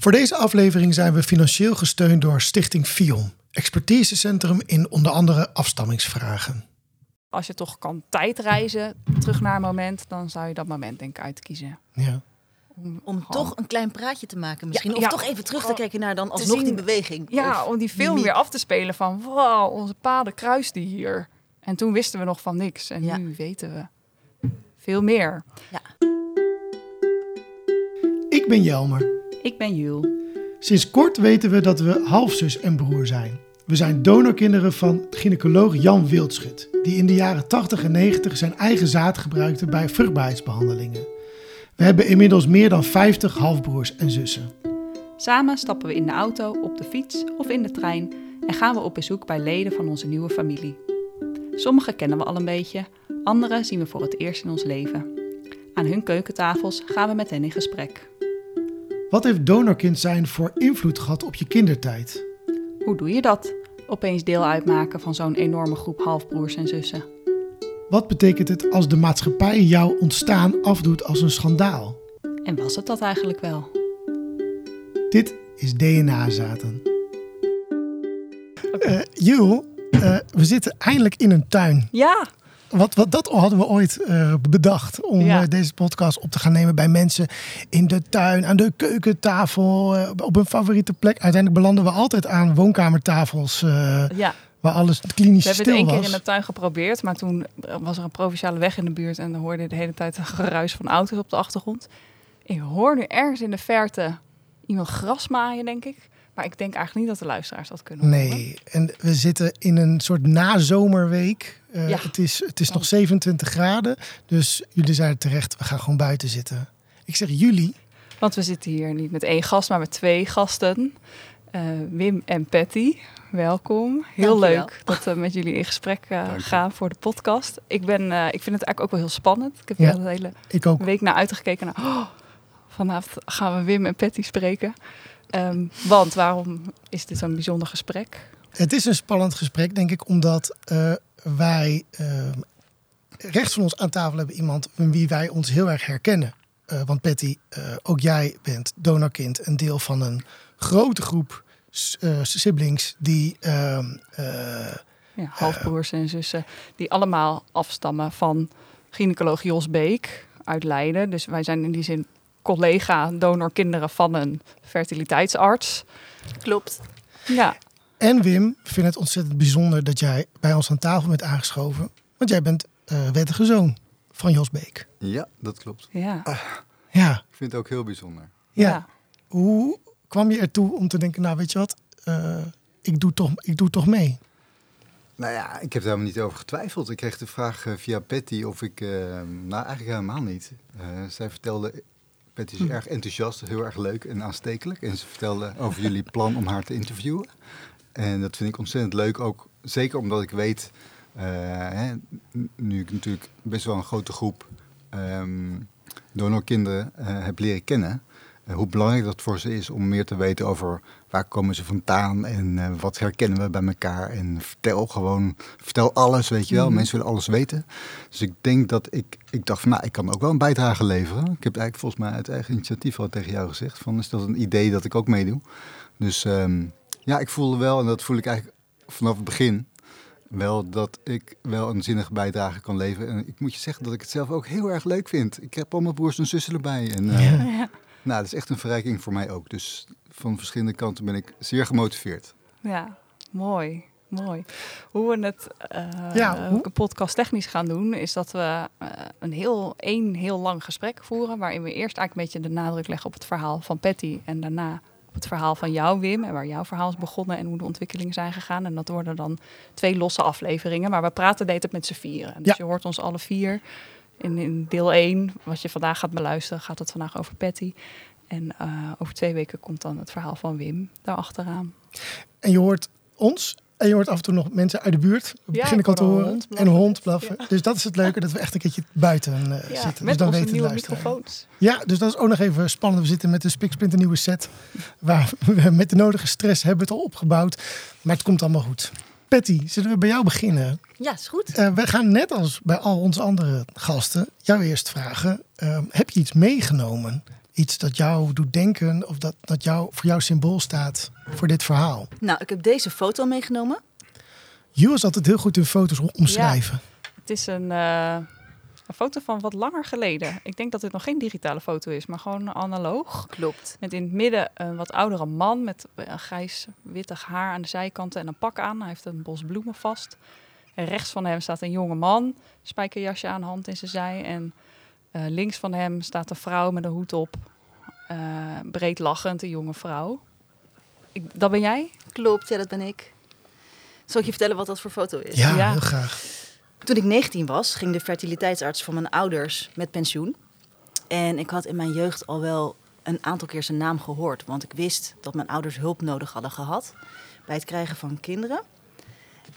Voor deze aflevering zijn we financieel gesteund door Stichting FIOM, expertisecentrum in onder andere afstammingsvragen. Als je toch kan tijdreizen terug naar een moment, dan zou je dat moment denk ik uitkiezen. Ja. Om, Om gewoon- toch een klein praatje te maken misschien. Ja, of ja. toch even terug te kijken naar dan alsnog zien- die beweging. Ja, om die film mimiek. weer af te spelen van wow, onze paden kruisten hier. En toen wisten we nog van niks. En Ja. nu weten we veel meer. Ik ben Jelmer. Ik ben Jul. Sinds kort weten we dat we halfzus en broer zijn. We zijn donorkinderen van gynaecoloog Jan Wildschut, die in de jaren 80 en 90 zijn eigen zaad gebruikte bij vruchtbaarheidsbehandelingen. We hebben inmiddels meer dan 50 halfbroers en zussen. Samen stappen we in de auto, op de fiets of in de trein en gaan we op bezoek bij leden van onze nieuwe familie. Sommige kennen we al een beetje, andere zien we voor het eerst in ons leven. Aan hun keukentafels gaan we met hen in gesprek. Wat heeft donorkind zijn voor invloed gehad op je kindertijd? Hoe doe je dat? Opeens deel uitmaken van zo'n enorme groep halfbroers en zussen. Wat betekent het als de maatschappij jouw ontstaan afdoet als een schandaal? En was het dat eigenlijk wel? Dit is DNA-zaten. Eh Jul, eh, we zitten eindelijk in een tuin. Ja, Wat, wat, dat hadden we ooit eh, bedacht om Ja. eh, deze podcast op te gaan nemen bij mensen in de tuin, aan de keukentafel, eh, op een favoriete plek. Uiteindelijk belanden we altijd aan woonkamertafels ja. waar alles klinisch we hebben stil het één was. keer in de tuin geprobeerd. Maar toen was er een provinciale weg in de buurt. En dan hoorde je de hele tijd een geruis van auto's op de achtergrond. Ik hoor nu ergens in de verte iemand gras maaien, denk ik. Maar ik denk eigenlijk niet dat de luisteraars dat kunnen horen. Nee, en we zitten in een soort nazomerweek. Eh Ja. het, is, het is nog 27 graden, dus jullie zeiden terecht, we gaan gewoon buiten zitten. Ik zeg jullie, Want we zitten hier niet met één gast, maar met twee gasten. Eh, Wim en Patty, welkom. Heel Dankjewel. leuk dat we met jullie in gesprek eh, gaan voor de podcast. Ik, ben, eh, ik vind het eigenlijk ook wel heel spannend. Ik heb Ja. de hele ik ook. week naar uitgekeken. Naar, oh, vanavond gaan we Wim en Patty spreken. Ehm, want waarom is dit zo'n bijzonder gesprek? Het is een spannend gesprek, denk ik, omdat eh, wij eh, rechts van ons aan tafel hebben iemand in wie wij ons heel erg herkennen. Eh, want Patty, eh, ook jij bent donorkind, een deel van een grote groep siblings die ehm, eh, Ja, halfbroers en zussen die allemaal afstammen van gynaecoloog Jos Beek uit Leiden. Dus wij zijn in die zin collega donorkinderen van een fertiliteitsarts. Klopt. Ja, En Wim, ik vind het ontzettend bijzonder dat jij bij ons aan tafel bent aangeschoven. Want jij bent eh wettige zoon van Jos Beek. Ja, dat klopt. ja, Ja, Ik vind het ook heel bijzonder. ja. ja. Hoe kwam je ertoe om te denken, nou weet je wat, eh, ik, doe toch, ik doe toch mee? Nou ja, ik heb er helemaal niet over getwijfeld. Ik kreeg de vraag eh, via Patty of ik... nou, eigenlijk helemaal niet. Eh, zij vertelde... Patty is erg enthousiast, heel erg leuk en aanstekelijk. En ze vertelde over jullie plan om haar te interviewen. En dat vind ik ontzettend leuk, ook zeker omdat ik weet... eh, hè, nu ik natuurlijk best wel een grote groep ehm donorkinderen eh, heb leren kennen... eh, hoe belangrijk dat voor ze is om meer te weten over waar komen ze vandaan en eh, wat herkennen we bij elkaar. En vertel gewoon, vertel alles, weet je wel. Mhm. Mensen willen alles weten. Dus ik denk dat ik, ik dacht van, nou, ik kan ook wel een bijdrage leveren. Ik heb eigenlijk volgens mij uit eigen initiatief al tegen jou gezegd van, is dat een idee dat ik ook meedoe? Dus ehm, ja, ik voelde wel, en dat voel ik eigenlijk vanaf het begin, wel dat ik wel een zinnige bijdrage kan leveren. En ik moet je zeggen dat ik het zelf ook heel erg leuk vind. Ik heb allemaal broers en zussen erbij. En eh, Ja. nou, dat is echt een verrijking voor mij ook. Dus van verschillende kanten ben ik zeer gemotiveerd. Ja, mooi. Mooi. Hoe we het eh, Ja, hoe? podcast technisch gaan doen, is dat we eh, een heel, één heel lang gesprek voeren. Waarin we eerst eigenlijk een beetje de nadruk leggen op het verhaal van Patty. En daarna op het verhaal van jou, Wim. En waar jouw verhaal is begonnen en hoe de ontwikkelingen zijn gegaan. En dat worden dan twee losse afleveringen. Maar we praten de met z'n vieren. Dus Ja. je hoort ons alle vier. In, in deel 1, wat je vandaag gaat beluisteren, gaat het vandaag over Patty. En eh, over twee weken komt dan het verhaal van Wim daarachteraan. En je hoort ons en je hoort af en toe nog mensen uit de buurt. Ja, begin ik al te een horen. hond en een hond blaffen. Dus dat is het leuke, dat we echt een keertje buiten eh, Ja, zitten. Dus met dan onze weten de nieuwe microfoons. Ja, dus dat is ook nog even spannend. We zitten met een spiksplinter nieuwe set. Waar we met de nodige stress hebben het al opgebouwd. Maar het komt allemaal goed. Patty, zullen we bij jou beginnen? Ja, is goed. Eh, we gaan net als bij al onze andere gasten jou eerst vragen. heb je iets meegenomen iets dat jou doet denken of dat, dat jou, voor jou symbool staat voor dit verhaal? Nou, ik heb deze foto meegenomen. Is altijd heel goed in foto's om- omschrijven. Het is een, eh, een foto van wat langer geleden. Ik denk dat dit nog geen digitale foto is, maar gewoon analoog. Klopt. Met in het midden een wat oudere man met eh, grijs-wittig haar aan de zijkanten en een pak aan. Hij heeft een bos bloemen vast. En rechts van hem staat een jonge man, spijkerjasje aan, hand in zijn zij. En eh, links van hem staat een vrouw met een hoed op, eh, breed lachend, een jonge vrouw. Ik, dat ben jij? Klopt, ja, dat ben ik. Zal ik je vertellen wat dat voor foto is? Ja, Ja. heel graag. Toen ik 19 was, ging de fertiliteitsarts van mijn ouders met pensioen. En ik had in mijn jeugd al wel een aantal keer zijn naam gehoord. Want ik wist dat mijn ouders hulp nodig hadden gehad bij het krijgen van kinderen.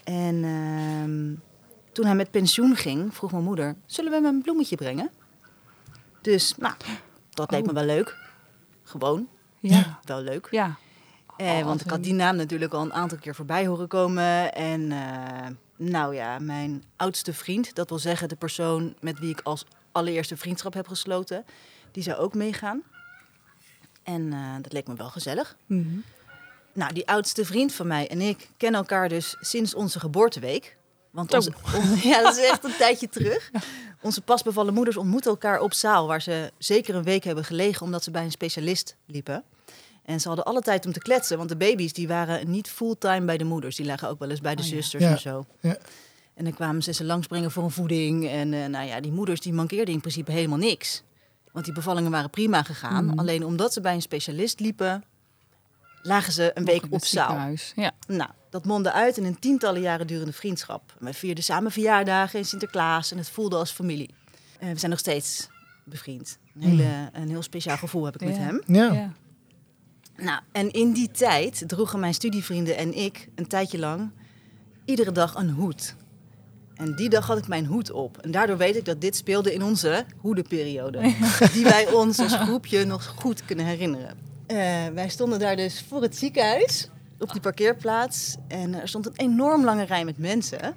En ehm, toen hij met pensioen ging, vroeg mijn moeder: Zullen we hem een bloemetje brengen? Dus, nou, dat leek Oh. me wel leuk. Gewoon, Ja. wel leuk. Ja. Eh, Oh, want ik had die naam natuurlijk al een aantal keer voorbij horen komen. En eh, nou ja, mijn oudste vriend, dat wil zeggen de persoon met wie ik als allereerste vriendschap heb gesloten, die zou ook meegaan. En eh, dat leek me wel gezellig. Mhm. Nou, die oudste vriend van mij en ik kennen elkaar dus sinds onze geboorteweek. Want onze, onze- ja, dat is echt een tijdje terug. Onze pasbevallen moeders ontmoeten elkaar op zaal, waar ze zeker een week hebben gelegen, omdat ze bij een specialist liepen. En ze hadden alle tijd om te kletsen, want de baby's die waren niet fulltime bij de moeders. Die lagen ook wel eens bij de Oh zusters Ja. en zo. Ja. En dan kwamen ze ze langsbrengen voor een voeding. En eh, nou ja, die moeders die mankeerden in principe helemaal niks. Want die bevallingen waren prima gegaan. Mhm. Alleen omdat ze bij een specialist liepen, lagen ze een Nog week op het zaal. ziekenhuis. Ja. Nou, dat mondde uit in een tientallen jaren durende vriendschap. We vierden samen verjaardagen en Sinterklaas en het voelde als familie. Eh, we zijn nog steeds bevriend. Een, hele, een heel speciaal gevoel heb ik met hem. Ja. Ja. Nou, en in die tijd droegen mijn studievrienden en ik een tijdje lang iedere dag een hoed. En die dag had ik mijn hoed op. En daardoor weet ik dat dit speelde in onze hoedenperiode. Die wij ons als groepje nog goed kunnen herinneren. Eh, wij stonden daar dus voor het ziekenhuis op die parkeerplaats. En er stond een enorm lange rij met mensen.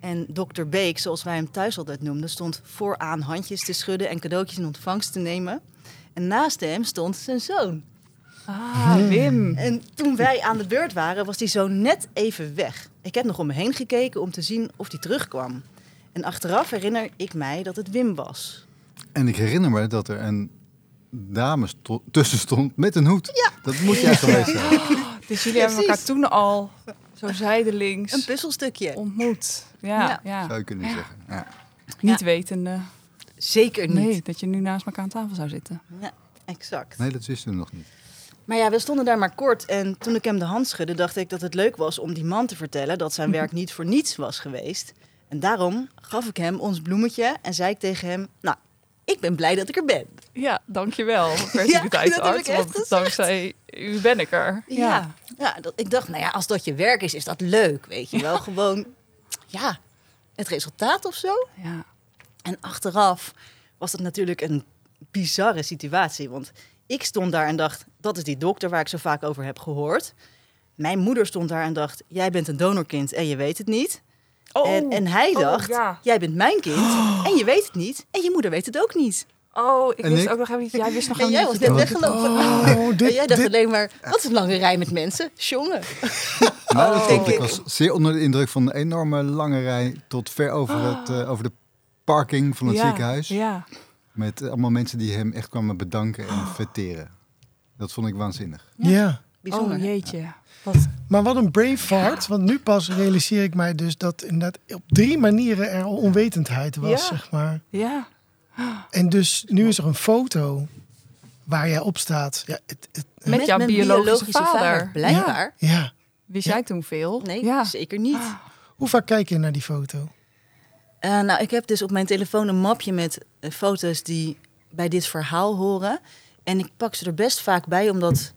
En dokter Beek, zoals wij hem thuis altijd noemden, stond vooraan handjes te schudden en cadeautjes in ontvangst te nemen. En naast hem stond zijn zoon. Ah, Wim. En toen wij aan de beurt waren, was die zo net even weg. Ik heb nog om me heen gekeken om te zien of die terugkwam. En achteraf herinner ik mij dat het Wim was. En ik herinner me dat er een dame tussen stond met een hoed. Ja. Dat moet jij geweest zijn. Dus jullie hebben elkaar toen al zo zijdelings Een puzzelstukje. ontmoet. Ja, ja. Ja. Zou je kunnen zeggen. Ja. Niet Ja. wetende Zeker niet. nee, dat je nu naast elkaar aan tafel zou zitten. Ja, exact. Nee, dat wisten we nog niet. Maar ja, we stonden daar maar kort. En toen ik hem de hand schudde, dacht ik dat het leuk was om die man te vertellen dat zijn werk niet voor niets was geweest. En daarom gaf ik hem ons bloemetje en zei ik tegen hem: Nou, ik ben blij dat ik er ben. Ja, dankjewel, fertiliteitsarts. echt want dankzij u ben ik er. Ja, ja dat, ik dacht, nou ja, als dat je werk is, is dat leuk, weet je wel. Gewoon, ja, het resultaat of zo. ja. En achteraf was dat natuurlijk een bizarre situatie. Want ik stond daar en dacht, dat is die dokter waar ik zo vaak over heb gehoord. Mijn moeder stond daar en dacht, jij bent een donorkind en je weet het niet. Oh, En, en hij oh, dacht, ja. jij bent mijn kind en je weet het niet. En je moeder weet het ook niet. Oh, ik En wist ik? ook nog even niet. Jij wist nog En jij was net weggelopen. Oh, en dit, jij dacht dit, alleen maar, wat is een lange rij met mensen? Jongen. Nou, dat Oh. Ik ik. was zeer onder de indruk van de enorme lange rij tot ver over, het, eh, over de parking van het Ja, ziekenhuis. Ja. Met eh, allemaal mensen die hem echt kwamen bedanken en verteren. Dat vond ik waanzinnig. ja. Bijzonder. Oh jeetje. Wat, Maar wat een brave heart. Want nu pas realiseer ik mij dus dat inderdaad op drie manieren er al onwetendheid was, Ja. zeg maar. ja. En dus nu is er een foto waar jij op staat. Ja, het, het, Met, jouw mijn biologische, vader. Blijkbaar. ja. Wist Ja. jij toen veel? Nee, Ja. zeker niet. Hoe vaak kijk je naar die foto? Eh, nou, ik heb dus op mijn telefoon een mapje met eh, foto's die bij dit verhaal horen. En ik pak ze er best vaak bij, omdat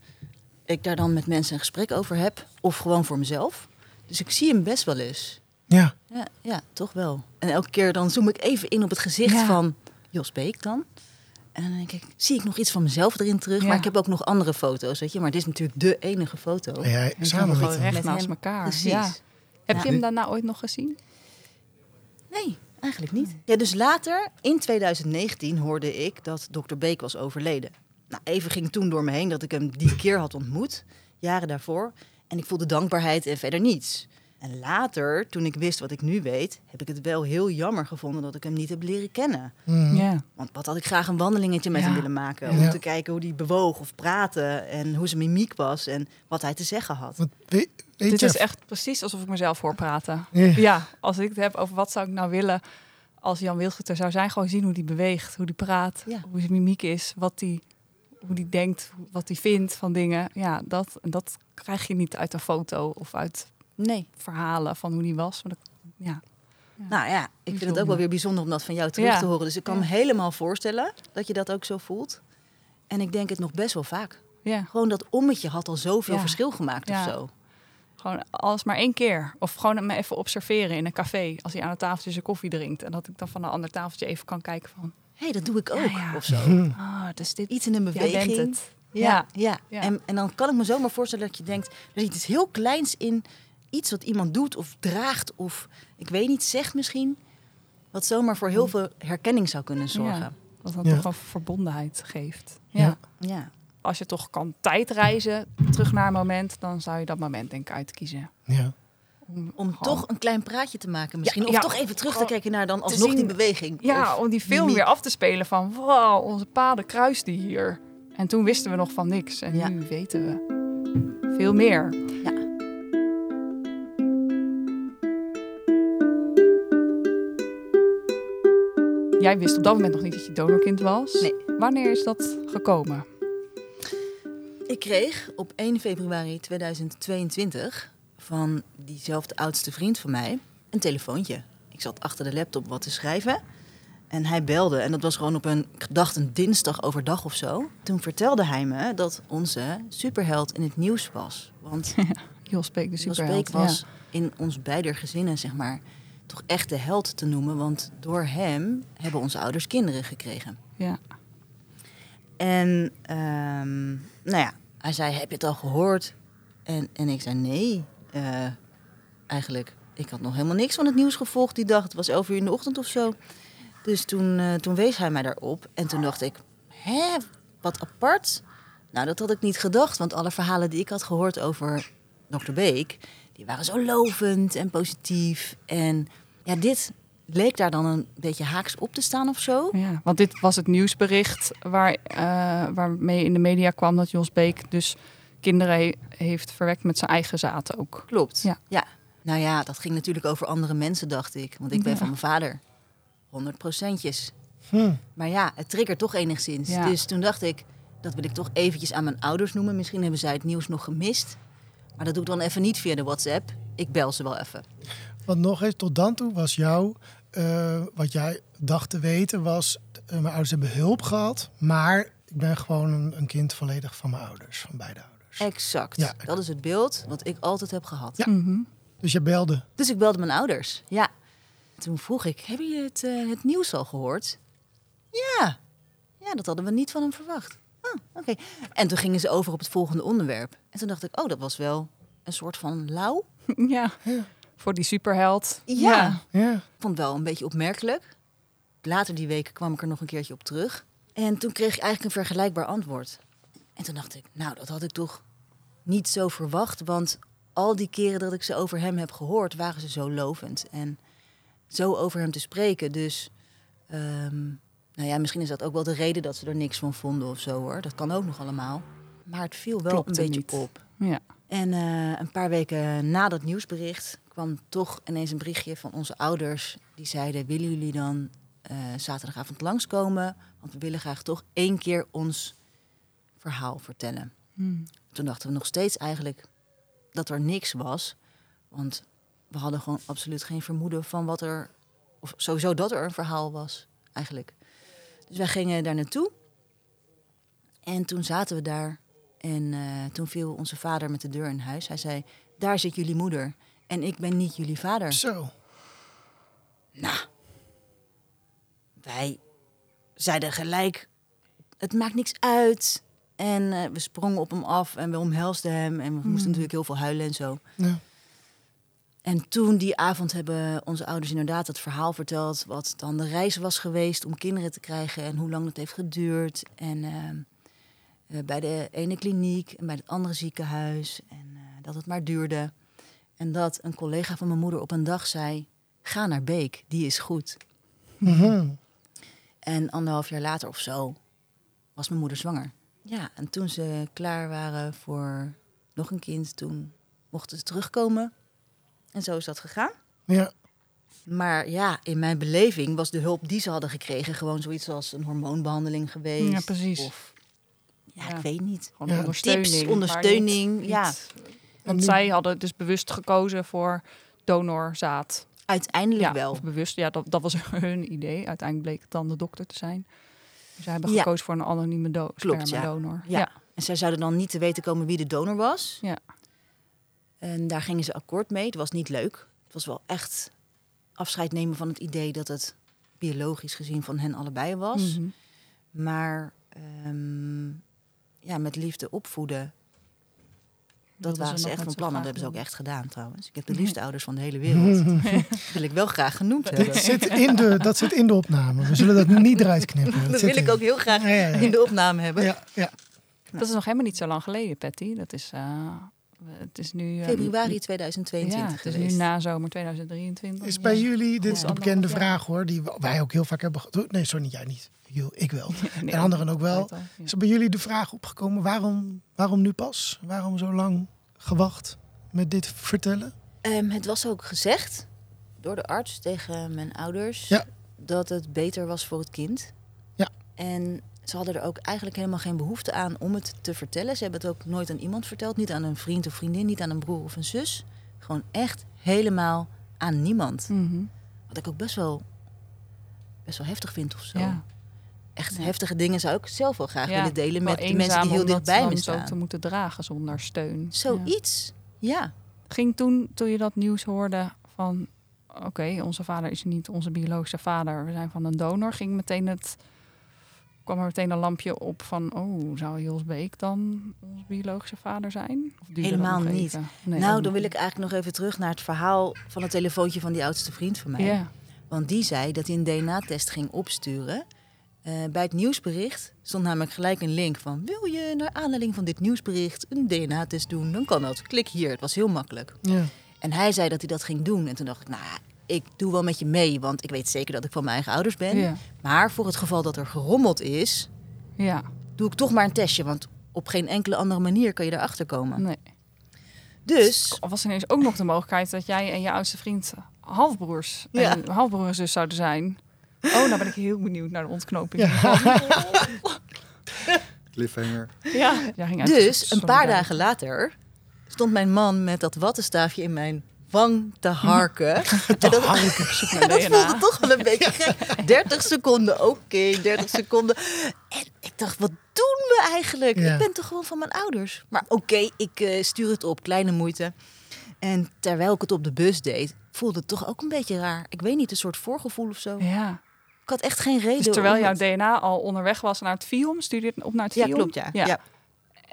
ik daar dan met mensen een gesprek over heb. Of gewoon voor mezelf. Dus ik zie hem best wel eens. Ja. Ja, ja toch wel. En elke keer dan zoom ik even in op het gezicht Ja. van Jos Beek dan. En dan denk ik, zie ik nog iets van mezelf erin terug? Ja. Maar ik heb ook nog andere foto's, weet je. Maar dit is natuurlijk de enige foto. En samen met hem. recht Met naast elkaar. Precies. Ja. Heb Ja. je hem daarna ooit nog gezien? Nee, eigenlijk niet. Ja, dus later, in 2019, hoorde ik dat Dr. Beek was overleden. Nou, even ging toen door me heen dat ik hem die keer had ontmoet, jaren daarvoor. En ik voelde dankbaarheid en verder niets. En later, toen ik wist wat ik nu weet, heb ik het wel heel jammer gevonden dat ik hem niet heb leren kennen. Ja. Want wat had ik graag een wandelingetje met Ja. hem willen maken. Om Ja. te kijken hoe hij bewoog of praatte en hoe zijn mimiek was en wat hij te zeggen had. Weet, weet Dit je, is echt precies alsof ik mezelf hoor praten. Ja. Ja, als ik het heb over wat zou ik nou willen als Jan Wilschutter zou zijn, gewoon zien hoe die beweegt, hoe die praat, Ja. hoe zijn mimiek is, wat die, hoe die denkt, wat hij vindt van dingen. Ja, dat, dat krijg je niet uit een foto of uit Nee. verhalen van hoe die was. Maar dat, ja. Nou ja, ik vind het ook wel weer bijzonder om dat van jou terug Ja. te horen. Dus ik kan Ja. me helemaal voorstellen dat je dat ook zo voelt. En ik denk het nog best wel vaak. ja, Gewoon dat ommetje had al zoveel Ja. verschil gemaakt Ja. of zo. gewoon alles maar één keer. Of gewoon me even observeren in een café als hij aan het tafeltje zijn koffie drinkt. En dat ik dan van een ander tafeltje even kan kijken van, Hé, hey, dat doe ik ook Ja, ja. of zo. ah, dus dit, Iets in een jij beweging. bent het. Ja, ja. Ja. En, en dan kan ik me zomaar voorstellen dat je denkt... er zit iets heel kleins in iets wat iemand doet of draagt... of ik weet niet, zegt misschien... wat zomaar voor heel veel herkenning zou kunnen zorgen. Ja, dat dan Ja. toch een verbondenheid geeft. Ja. Ja. Als je toch kan tijdreizen terug naar een moment, dan zou je dat moment denk ik uitkiezen. ja. Om, Om gewoon- toch een klein praatje te maken misschien. Ja, of ja, toch even terug te kijken naar dan alsnog zien- die beweging. Ja, om die film weer af te spelen van wow, onze paden kruisten hier. En toen wisten we nog van niks. En Ja. nu weten we veel meer. Ja. Jij wist op dat moment nog niet dat je donorkind was. Nee. Wanneer is dat gekomen? Ik kreeg op 1 februari 2022 van diezelfde oudste vriend van mij een telefoontje. Ik zat achter de laptop wat te schrijven en hij belde. En dat was gewoon op een, ik dacht een dinsdag overdag of zo. Toen vertelde hij me dat onze superheld in het nieuws was. Want Jos Beek, de Jos superheld. Beek was in ons beider gezinnen, zeg maar, toch echt de held te noemen. Want door hem hebben onze ouders kinderen gekregen. Ja. En ehm, nou ja, hij zei, heb je het al gehoord? En, en ik zei, nee, eh, eigenlijk. Ik had nog helemaal niks van het nieuws gevolgd die dag. Het was 11 uur in de ochtend of zo. Dus toen, eh, toen wees hij mij daarop. En toen dacht ik, hè, wat apart. Nou, dat had ik niet gedacht. Want alle verhalen die ik had gehoord over Dr. Beek... die waren zo lovend en positief. En ja, dit leek daar dan een beetje haaks op te staan of zo. Ja, want dit was het nieuwsbericht waar, eh, waarmee in de media kwam dat Jos Beek dus kinderen he- heeft verwekt met zijn eigen zaad ook. Klopt. Ja. Ja. Nou ja, dat ging natuurlijk over andere mensen, dacht ik. Want ik ben Ja. van mijn vader. 100 procentjes. Hm. Maar ja, het triggert toch enigszins. Ja. Dus toen dacht ik, dat wil ik toch eventjes aan mijn ouders noemen. Misschien hebben zij het nieuws nog gemist. Maar dat doe ik dan even niet via de WhatsApp. Ik bel ze wel even. Want nog eens, tot dan toe was jou, eh, wat jij dacht te weten, was: eh, mijn ouders hebben hulp gehad, maar ik ben gewoon een, een kind volledig van mijn ouders, van beide ouders. Exact. Ja. Dat is het beeld wat ik altijd heb gehad. Ja. Mhm. Dus je belde. Dus ik belde mijn ouders. Ja. Toen vroeg ik, hebben jullie het, eh, het nieuws al gehoord? Ja. Ja, dat hadden we niet van hem verwacht. Oh, oké. En toen gingen ze over op het volgende onderwerp. En toen dacht ik, oh, dat was wel een soort van lauw. Ja. Ja. Voor die superheld. Ja. Ja. Ik vond het wel een beetje opmerkelijk. Later die week kwam ik er nog een keertje op terug. En toen kreeg ik eigenlijk een vergelijkbaar antwoord. En toen dacht ik, nou, dat had ik toch niet zo verwacht. Want al die keren dat ik ze over hem heb gehoord, waren ze zo lovend. En zo over hem te spreken. Dus, ehm, nou ja, misschien is dat ook wel de reden dat ze er niks van vonden of zo hoor. Dat kan ook nog allemaal. Maar het viel wel Klopte een beetje niet. op. Ja. En eh, een paar weken na dat nieuwsbericht kwam toch ineens een berichtje van onze ouders. Die zeiden, willen jullie dan eh, zaterdagavond langskomen? Want we willen graag toch één keer ons verhaal vertellen. Hmm. Toen dachten we nog steeds eigenlijk dat er niks was. Want we hadden gewoon absoluut geen vermoeden van wat er... Of sowieso dat er een verhaal was, eigenlijk. Dus wij gingen daar naartoe. En toen zaten we daar. En eh, toen viel onze vader met de deur in huis. Hij zei, daar zit jullie moeder. En ik ben niet jullie vader. Zo. Nou, wij zeiden gelijk, het maakt niks uit. En eh, we sprongen op hem af en we omhelsden hem. En we moesten natuurlijk heel veel huilen en zo. Ja. En toen die avond hebben onze ouders inderdaad het verhaal verteld... wat dan de reis was geweest om kinderen te krijgen... en hoe lang het heeft geduurd. En ehm, eh, bij de ene kliniek en bij het andere ziekenhuis. En eh, dat het maar duurde. En dat een collega van mijn moeder op een dag zei: Ga naar Beek, die is goed. Mhm. En anderhalf jaar later of zo was mijn moeder zwanger. Ja, en toen ze klaar waren voor nog een kind, toen mochten ze terugkomen. En zo is dat gegaan. Ja. Maar ja, in mijn beleving was de hulp die ze hadden gekregen gewoon zoiets als een hormoonbehandeling geweest. Ja, precies. Of, ja, Ja. ik weet niet. Gewoon Ja. ondersteuning. Tips, ondersteuning, niet- ja. niet- Want zij hadden dus bewust gekozen voor donorzaad. Uiteindelijk Ja, wel. of bewust. Ja, dat, dat was hun idee. Uiteindelijk bleek het dan de dokter te zijn. Dus zij hebben Ja. gekozen voor een anonieme do Klopt, ja. spermadonor. Ja. En zij zouden dan niet te weten komen wie de donor was. Ja. En daar gingen ze akkoord mee. Het was niet leuk. Het was wel echt afscheid nemen van het idee dat het biologisch gezien van hen allebei was. Mhm. Maar ehm, ja, met liefde opvoeden. Dat waren ze echt van plan. En dat hebben ze ook echt gedaan trouwens. Ik heb de liefste ouders van de hele wereld. wil ik wel graag genoemd hebben. Dat zit, in de, dat zit in de opname. We zullen dat niet eruit knippen. Dat wil ik in. ook heel graag Ja, ja, ja. in de opname hebben. Ja, ja. Dat is nog helemaal niet zo lang geleden, Patty. Dat is, eh, het is nu... eh, Februari Ja, 2022 het is geweest. nu na zomer 2023. Is bij Ja. jullie, dit is de bekende vraag hoor, die wij ook heel vaak hebben. Nee, sorry, niet jij niet. Ik wel. Nee, En anderen ook wel. ja. Is er bij jullie de vraag opgekomen, waarom, waarom nu pas? Waarom zo lang gewacht met dit vertellen? Ehm, het was ook gezegd door de arts tegen mijn ouders Ja. dat het beter was voor het kind. Ja. En ze hadden er ook eigenlijk helemaal geen behoefte aan om het te vertellen. Ze hebben het ook nooit aan iemand verteld. Niet aan een vriend of vriendin, niet aan een broer of een zus. Gewoon echt helemaal aan niemand. Mhm. Wat ik ook best wel, best wel heftig vind of zo. Ja. Echt Ja. heftige dingen zou ik zelf wel graag Ja, willen delen met de mensen die heel om dicht dat bij dan me zo te staan. moeten dragen zonder steun. Zoiets. Ja. Ging toen, toen je dat nieuws hoorde van... Oké, onze vader is niet onze biologische vader. We zijn van een donor. Ging meteen het... kwam er meteen een lampje op van... Oh, zou Jos Beek dan onze biologische vader zijn? Of Helemaal niet. Nee, nou, dan wil ik eigenlijk nog even terug naar het verhaal van het telefoontje van die oudste vriend van mij. Ja. Want die zei dat hij een DNA-test ging opsturen. Eh, bij het nieuwsbericht stond namelijk gelijk een link van... wil je naar aanleiding van dit nieuwsbericht een DNA-test doen? Dan kan dat. Klik hier. Het was heel makkelijk. Ja. En hij zei dat hij dat ging doen. En toen dacht ik, nou, ik doe wel met je mee. Want ik weet zeker dat ik van mijn eigen ouders ben. Ja. Maar voor het geval dat er gerommeld is... ja, doe ik toch maar een testje. Want op geen enkele andere manier kan je erachter komen. nee. Dus Of was er ineens ook nog de mogelijkheid dat jij en je oudste vriend halfbroers Ja. en halfbroer en zus zouden zijn? Oh, nou ben ik heel benieuwd naar de ontknoping. Ja. Cliffhanger. Ja. Ja, ging uit- Dus een paar dagen later stond mijn man met dat wattenstaafje in mijn wang te harken. en dat, DNA. voelde toch wel een beetje gek. 30 seconden, oké, 30 seconden. En ik dacht, wat doen we eigenlijk? Ja. Ik ben toch gewoon van mijn ouders? Maar oké, ik eh, stuur het op, kleine moeite. En terwijl ik het op de bus deed, voelde het toch ook een beetje raar. Ik weet niet, een soort voorgevoel of zo. Ja. Ik had echt geen reden. Dus terwijl jouw het- DNA al onderweg was naar het FIOM, stuurde je het op naar het Ja, FIOM? klopt, ja. ja. ja.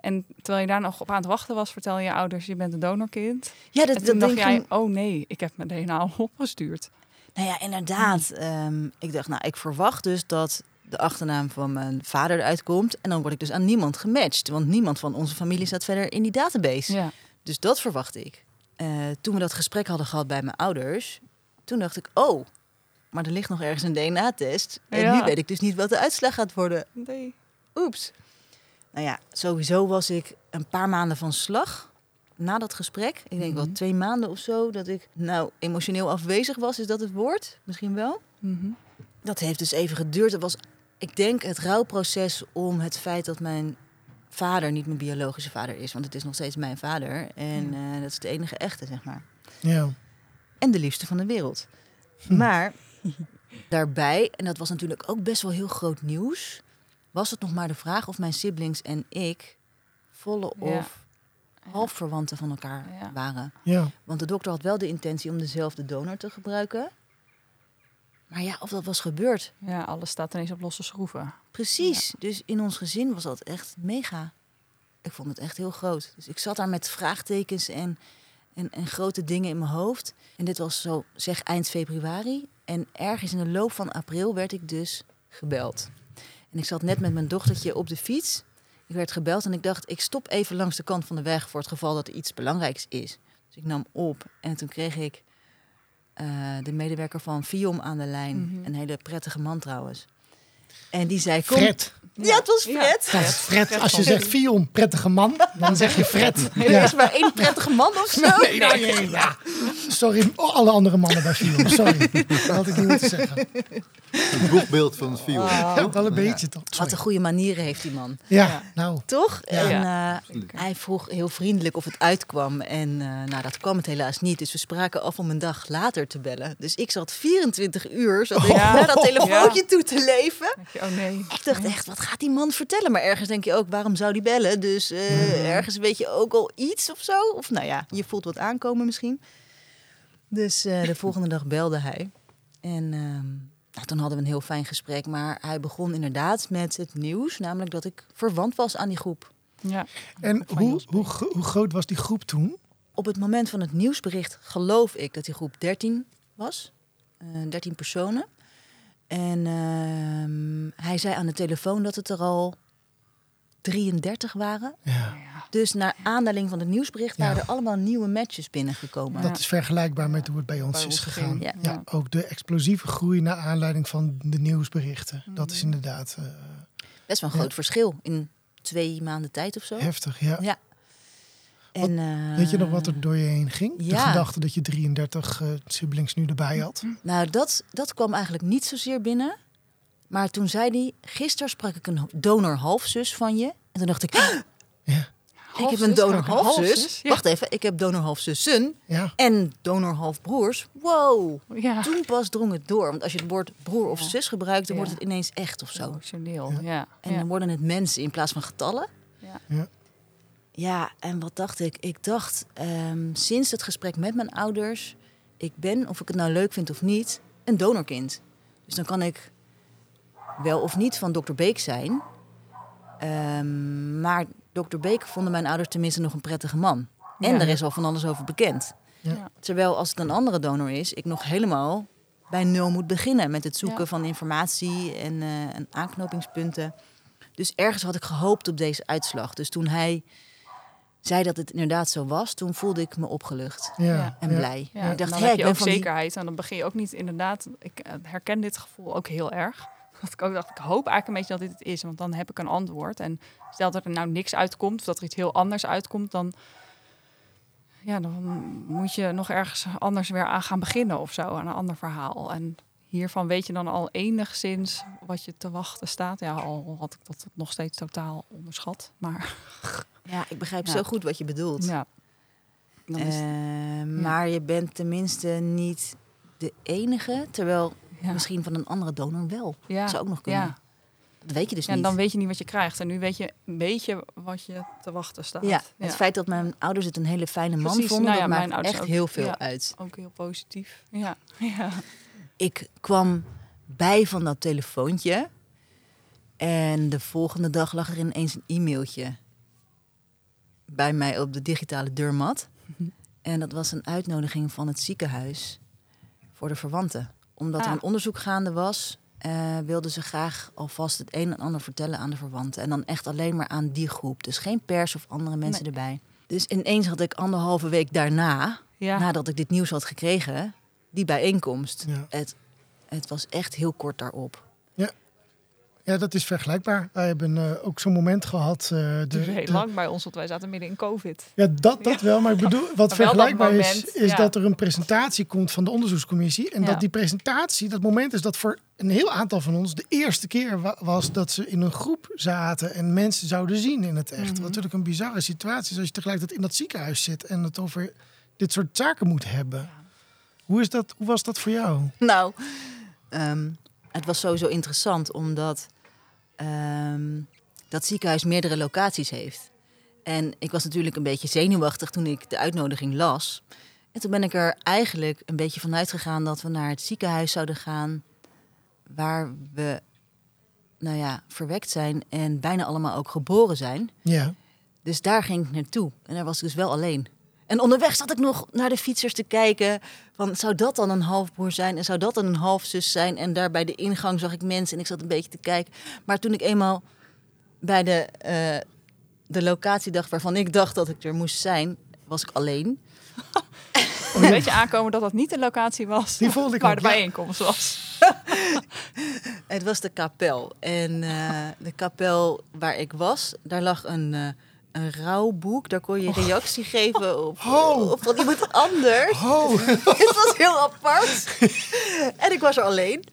En terwijl je daar nog op aan het wachten was, vertel je ouders, je bent een donorkind. Ja, dat, en dat toen dacht jij, oh nee, ik heb mijn DNA al opgestuurd. Nou ja, inderdaad. Ehm, ik dacht, nou, ik verwacht dus dat de achternaam van mijn vader eruit komt. En dan word ik dus aan niemand gematcht. Want niemand van onze familie staat verder in die database. Ja. Dus dat verwachtte ik. Eh, toen we dat gesprek hadden gehad bij mijn ouders, toen dacht ik, oh, maar er ligt nog ergens een DNA-test. En Ja. nu weet ik dus niet wat de uitslag gaat worden. Nee. Oeps. Nou ja, sowieso was ik een paar maanden van slag na dat gesprek. Ik denk wel Mhm. twee maanden of zo dat ik nou emotioneel afwezig was. Is dat het woord? Misschien wel. Mhm. Dat heeft dus even geduurd. Het was, ik denk, het rouwproces om het feit dat mijn vader niet mijn biologische vader is. Want het is nog steeds mijn vader. En eh, dat is de enige echte, zeg maar. Ja. En de liefste van de wereld. Hm. Maar daarbij, en dat was natuurlijk ook best wel heel groot nieuws... was het nog maar de vraag of mijn siblings en ik... volle Ja. of half verwanten van elkaar Ja. waren. Ja. Want de dokter had wel de intentie om dezelfde donor te gebruiken. Maar ja, of dat was gebeurd, Ja, alles staat ineens op losse schroeven. Precies. Dus in ons gezin was dat echt mega. Ik vond het echt heel groot. Dus ik zat daar met vraagtekens en, en, en grote dingen in mijn hoofd. En dit was zo, zeg, eind februari. En ergens in de loop van april werd ik dus gebeld. En ik zat net met mijn dochtertje op de fiets. Ik werd gebeld en ik dacht, ik stop even langs de kant van de weg voor het geval dat er iets belangrijks is. Dus ik nam op en toen kreeg ik eh, de medewerker van Fiom aan de lijn. Mhm. Een hele prettige man trouwens. En die zei, kom... Fred. Ja, het was. Fred. Fred. Fred Als je zegt Fion, prettige man, dan zeg je Fred. Er is maar één prettige man of zo. Nee, nee, nee, ja. Sorry, oh, alle andere mannen bij Fion. Sorry, dat had ik niet moeten zeggen. Het boegbeeld van het viool. Ja, wel een beetje toch. Wat een goede manieren heeft die man. Ja, nou. Toch? Ja. En eh, hij vroeg heel vriendelijk of het uitkwam. En eh, nou, dat kwam het helaas niet. Dus we spraken af om een dag later te bellen. Dus ik zat 24 uur zat ik Ja. naar dat telefoontje toe te leven. Oh nee. Ik dacht echt, wat gaat die man vertellen? Maar ergens denk je ook, waarom zou die bellen? Dus eh, ergens weet je ook al iets of zo. Of nou ja, je voelt wat aankomen misschien. Dus eh, de volgende dag belde hij. En ehm, nou, toen hadden we een heel fijn gesprek. Maar hij begon inderdaad met het nieuws. Namelijk dat ik verwant was aan die groep. Ja. En hoe, hoe, hoe groot was die groep toen? Op het moment van het nieuwsbericht geloof ik dat die groep 13 was. Eh 13 personen. En ehm, hij zei aan de telefoon dat het er al 33 waren. Ja. Dus naar aanleiding van het nieuwsbericht Ja. waren er allemaal nieuwe matches binnengekomen. Ja. dat is vergelijkbaar met hoe het bij ons Bij is gegaan. Ja. Ja. ook de explosieve groei naar aanleiding van de nieuwsberichten. Dat is inderdaad eh, Best wel een Ja. groot verschil in twee maanden tijd of zo. heftig. Ja. Ja. En, eh, Weet je nog wat er door je heen ging? De ja. gedachte dat je 33 eh, siblings nu erbij had. Nou, dat, dat kwam eigenlijk niet zozeer binnen. Maar toen zei hij, gisteren sprak ik een donor-halfzus van je. En toen dacht ik, "Ah, Ja. ik heb Halfzus? een donor-halfzus. halfzus? Ja. Wacht even, ik heb donor-halfzussen Ja. en donor-halfbroers. Wow. Ja. Toen pas drong het door. Want als je het woord broer of Ja. zus gebruikt, dan Ja. wordt het ineens echt of zo. Emotioneel. Ja. Ja. En dan worden het mensen in plaats van getallen. Ja. Ja. En wat dacht ik? Ik dacht ehm, sinds het gesprek met mijn ouders, ik ben, of ik het nou leuk vind of niet, een donorkind. Dus dan kan ik wel of niet van dokter Beek zijn. Ehm, maar dokter Beek vonden mijn ouders tenminste nog een prettige man. En Ja. er is al van alles over bekend. Ja. Terwijl als het een andere donor is, ik nog helemaal bij nul moet beginnen met het zoeken Ja. van informatie en, eh, en aanknopingspunten. Dus ergens had ik gehoopt op deze uitslag. Dus toen hij zei dat het inderdaad zo was, toen voelde ik me opgelucht Ja. En ja. blij. Ja, ik dacht, dan heb je ook die... zekerheid. En dan begin je ook niet inderdaad... Ik eh, herken dit gevoel ook heel erg. Dat ik ook dacht, ik hoop eigenlijk een beetje dat dit het is. Want dan heb ik een antwoord. En stel dat er nou niks uitkomt... of dat er iets heel anders uitkomt... dan, ja, dan moet je nog ergens anders weer aan gaan beginnen of zo. Aan een ander verhaal. En hiervan weet je dan al enigszins wat je te wachten staat. Ja, al had ik dat nog steeds totaal onderschat. Maar Ja, ik begrijp Ja. zo goed wat je bedoelt. ja, dan is, Eh, Maar je bent tenminste niet de enige, terwijl ja, misschien van een andere donor wel. ja, zou ook nog kunnen. ja. Dat weet je dus Ja, en niet. dan weet je niet wat je krijgt. En nu weet je een beetje wat je te wachten staat. ja, het feit dat mijn ouders het een hele fijne man Precies. vonden, Nou ja, dat maakt echt ook. heel veel Ja. uit. Ook heel positief. Ja, ja. Ik kwam bij van dat telefoontje. En de volgende dag lag er ineens een e-mailtje bij mij op de digitale deurmat. En dat was een uitnodiging van het ziekenhuis voor de verwanten. Omdat er Ah. een onderzoek gaande was, eh, wilden ze graag alvast het een en ander vertellen aan de verwanten. En dan echt alleen maar aan die groep. Dus geen pers of andere mensen Nee. erbij. Dus ineens had ik anderhalve week daarna, ja. nadat ik dit nieuws had gekregen, die bijeenkomst. Ja. Het, het was echt heel kort daarop. Ja, dat is vergelijkbaar. Wij hebben eh, ook zo'n moment gehad. eh, de, heel de- lang bij ons, want wij zaten midden in COVID. Ja, dat, dat wel. Maar ik bedoel, wat vergelijkbaar is, moment, is ja. dat er een presentatie komt van de onderzoekscommissie. En Ja. dat die presentatie, dat moment is dat voor een heel aantal van ons de eerste keer wa- was dat ze in een groep zaten en mensen zouden zien in het echt. Wat natuurlijk een bizarre situatie is als je tegelijkertijd in dat ziekenhuis zit en het over dit soort zaken moet hebben. Hoe, is dat, hoe was dat voor jou? Nou, ehm, het was sowieso interessant omdat ehm, dat ziekenhuis meerdere locaties heeft. En ik was natuurlijk een beetje zenuwachtig toen ik de uitnodiging las. En toen ben ik er eigenlijk een beetje van uitgegaan dat we naar het ziekenhuis zouden gaan waar we, nou ja, verwekt zijn en bijna allemaal ook geboren zijn. Ja, Dus daar ging ik naartoe. En daar was ik dus wel alleen. En onderweg zat ik nog naar de fietsers te kijken. Van, zou dat dan een halfbroer zijn? En zou dat dan een halfzus zijn? En daar bij de ingang zag ik mensen en ik zat een beetje te kijken. Maar toen ik eenmaal bij de, eh, de locatiedag waarvan ik dacht dat ik er moest zijn, was ik alleen. Een beetje aankomen dat dat niet de locatie was Die voelde ik waar ook, de ja. bijeenkomst was. Het was de kapel. En eh, de kapel waar ik was, daar lag een, eh een rouwboek. Daar kon je reactie geven op, Oh. op van iemand anders. Oh, Het was heel apart. en ik was er alleen.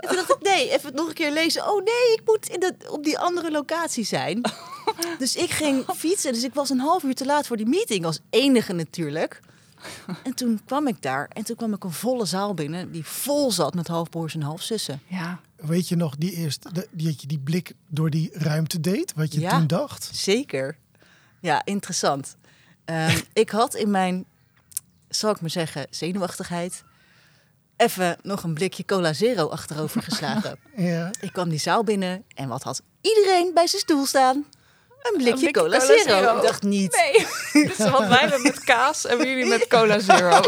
En toen dacht ik, nee, even het nog een keer lezen. Oh nee, ik moet in de, op die andere locatie zijn. Dus ik ging fietsen. Dus ik was een half uur te laat voor die meeting. Als enige natuurlijk. En toen kwam ik daar. En toen kwam ik een volle zaal binnen. Die vol zat met halfbroers en halfzussen. Ja, weet je nog die eerste, de, die, dat je die blik door die ruimte deed? Wat je Ja. toen dacht? Zeker. Ja, interessant. Ehm, ik had in mijn, zal ik maar zeggen, zenuwachtigheid... even nog een blikje Cola Zero achterover geslagen. Ja. ik kwam die zaal binnen en wat had iedereen bij zijn stoel staan? Een blikje, blikje cola, Cola Zero. Zero. Ik dacht niet. nee. dus wat wij hebben met kaas, hebben jullie met cola zero.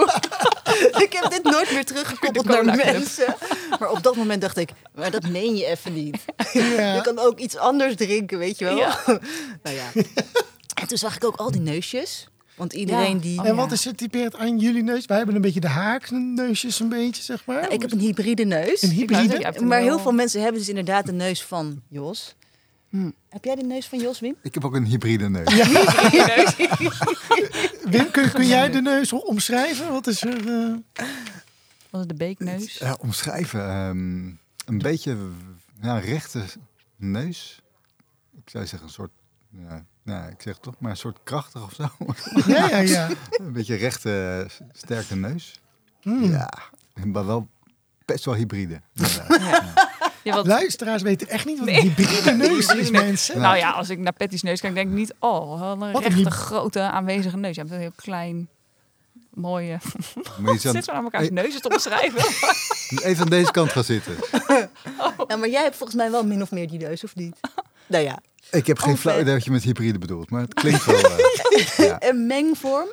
ik heb dit nooit meer teruggekoppeld naar mensen. Maar op dat moment dacht ik, maar dat meen je even niet. Ja. Je kan ook iets anders drinken, weet je wel. Ja. nou ja. En toen zag ik ook al die neusjes. Want iedereen Ja. die... En wat is getypeerd aan jullie neus? Wij hebben een beetje de haakneusjes een beetje, zeg maar. Nou, ik heb een hybride neus. Een hybride? Maar heel veel mensen hebben dus inderdaad de neus van Jos. Hm. Heb jij de neus van Jos, Wim? Ik heb ook een hybride neus. Wim, kun, kun jij de neus omschrijven? Wat is er? eh, Was het de beekneus? Ja, omschrijven. ehm, een beetje ja, rechte neus. Ik zou zeggen een soort... Ja, nou, ik zeg toch maar een soort krachtig of zo. Ja, ja, ja. een beetje rechte, sterke neus. Hmm. Ja, maar wel best wel hybride. Ja. Ja, wat, Luisteraars weten echt niet wat een Nee. hybride neus is, mensen. nou ja, als ik naar Patty's neus kijk, denk ik niet... Oh, wat een Wat rechte, hyb- grote, aanwezige neus. Je hebt een heel klein, mooie... Moet je eens Zit zo aan elkaars Hey. neuzen te beschrijven. even aan deze kant gaan zitten. Ja, maar jij hebt volgens mij wel min of meer die neus, of niet? Nou ja, Ik heb geen flauw idee wat je met hybride bedoelt, maar het klinkt wel... eh, ja, een mengvorm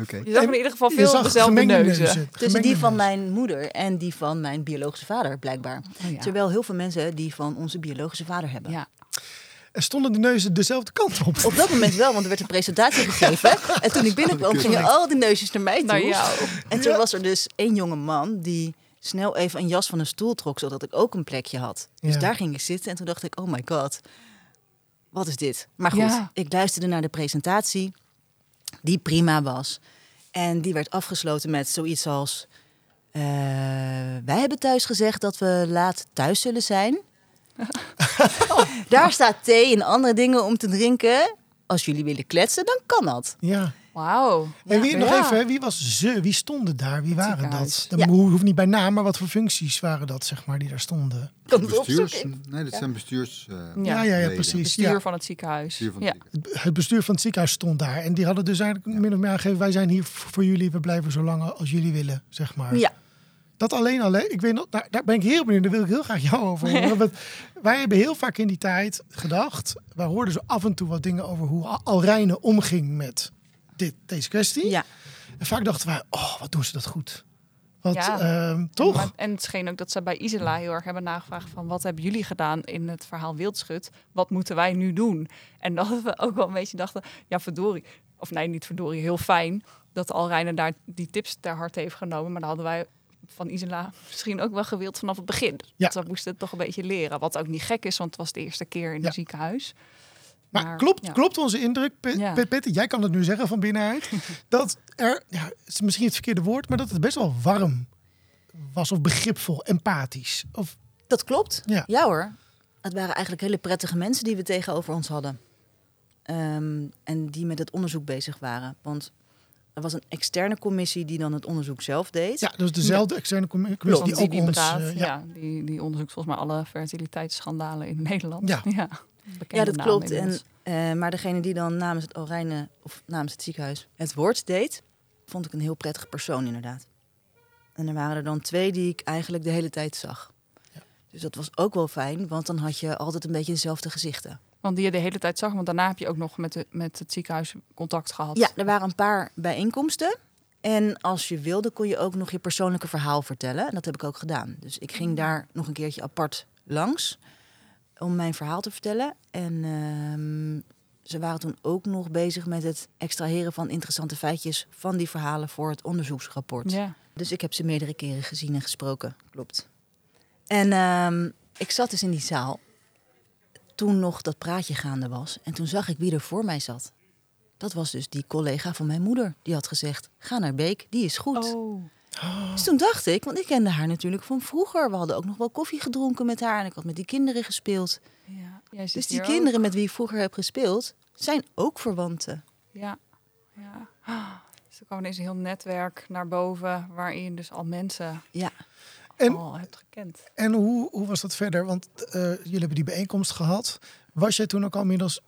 oké. Je zag in ieder geval veel dezelfde neuzen. neuzen. tussen die van mijn moeder en die van mijn biologische vader, blijkbaar. Oh ja. Terwijl heel veel mensen die van onze biologische vader hebben. Ja. Er stonden de neuzen dezelfde kant op. Op dat moment wel, want er werd een presentatie gegeven. En toen ik binnenkwam, gingen al die neusjes naar mij toe. Naar jou. En toen was er dus één jonge man die snel even een jas van een stoel trok, zodat ik ook een plekje had. Dus Ja. daar ging ik zitten en toen dacht ik, oh my god, wat is dit? Maar goed, Ja. ik luisterde naar de presentatie, die prima was. En die werd afgesloten met zoiets als... eh, wij hebben thuis gezegd dat we laat thuis zullen zijn. Daar staat thee en andere dingen om te drinken. Als jullie willen kletsen, dan kan dat. Ja. Wauw. En wie, nog Ja. even, hè, wie was ze? Wie stonden daar? Wie waren ziekenhuis. dat? Ja. Dat hoeft niet bij naam, maar wat voor functies waren dat, zeg maar, die daar stonden? Kan het Bestuurs, nee, dat zijn bestuurs... eh, Ja. Ja, ja, precies. Bestuur Ja. van het ziekenhuis. bestuur van ja. het ziekenhuis. Het bestuur van het ziekenhuis stond daar. En die hadden dus eigenlijk min of meer aangegeven... wij zijn hier voor jullie, we blijven zo lang als jullie willen, zeg maar. Ja, Dat alleen alleen, ik weet nog, daar, daar ben ik heel benieuwd, daar wil ik heel graag jou over horen. Want wij hebben heel vaak in die tijd gedacht, wij hoorden zo af en toe wat dingen over hoe Al- Alrijne omging met dit, deze kwestie. ja. En vaak dachten wij, oh, wat doen ze dat goed. Wat, Ja. ehm, toch? Maar- en het scheen ook dat ze bij Isela heel erg hebben nagevraagd van wat hebben jullie gedaan in het verhaal Wildschut? Wat moeten wij nu doen? En dat we ook wel een beetje dachten, ja verdorie. Of nee, niet verdorie, heel fijn dat Alreine daar die tips ter harte heeft genomen. Maar dan hadden wij van Isela misschien ook wel gewild vanaf het begin. Ja. Want we moesten het toch een beetje leren. Wat ook niet gek is, want het was de eerste keer in Ja. het ziekenhuis. Maar, Maar, klopt, ja. klopt onze indruk, Pet, Ja. Pet- Petty, jij kan het nu zeggen van binnenuit, dat er, ja, het is misschien het verkeerde woord, maar dat het best wel warm was of begripvol, empathisch. Of, Dat klopt. Ja. Ja. hoor. Het waren eigenlijk hele prettige mensen die we tegenover ons hadden. Ehm, en die met het onderzoek bezig waren. Want er was een externe commissie die dan het onderzoek zelf deed. ja, dus dezelfde externe commi- commissie die die, ook die, ons... eh, ja. ja. die, die onderzoekt volgens mij alle fertiliteitsschandalen in Nederland. Ja. ja, Ja, dat naam klopt. En, eh, maar degene die dan namens het Orijne, of namens het ziekenhuis, het woord deed, vond ik een heel prettige persoon inderdaad. En er waren er dan twee die ik eigenlijk de hele tijd zag. Dus dat was ook wel fijn, want dan had je altijd een beetje dezelfde gezichten. Want die je de hele tijd zag, want daarna heb je ook nog met, de, met het ziekenhuis contact gehad. Ja, er waren een paar bijeenkomsten. En als je wilde, kon je ook nog je persoonlijke verhaal vertellen. En dat heb ik ook gedaan. Dus ik ging daar nog een keertje apart langs om mijn verhaal te vertellen. En ehm, ze waren toen ook nog bezig met het extraheren van interessante feitjes van die verhalen voor het onderzoeksrapport. Ja. Dus ik heb ze meerdere keren gezien en gesproken. Klopt. En ehm, ik zat dus in die zaal toen nog dat praatje gaande was. En toen zag ik wie er voor mij zat. Dat was dus die collega van mijn moeder. Die had gezegd, ga naar Beek, die is goed. Oh. Dus toen dacht ik, want ik kende haar natuurlijk van vroeger. We hadden ook nog wel koffie gedronken met haar en ik had met die kinderen gespeeld. Ja. Jij zit Dus die hier kinderen ook. met wie ik vroeger heb gespeeld, zijn ook verwanten. Ja. ja. Dus er kwam ineens een heel netwerk naar boven waarin je dus al mensen Ja, En- al hebt gekend. En hoe, hoe was dat verder? Want eh, jullie hebben die bijeenkomst gehad. Was jij toen ook al inmiddels...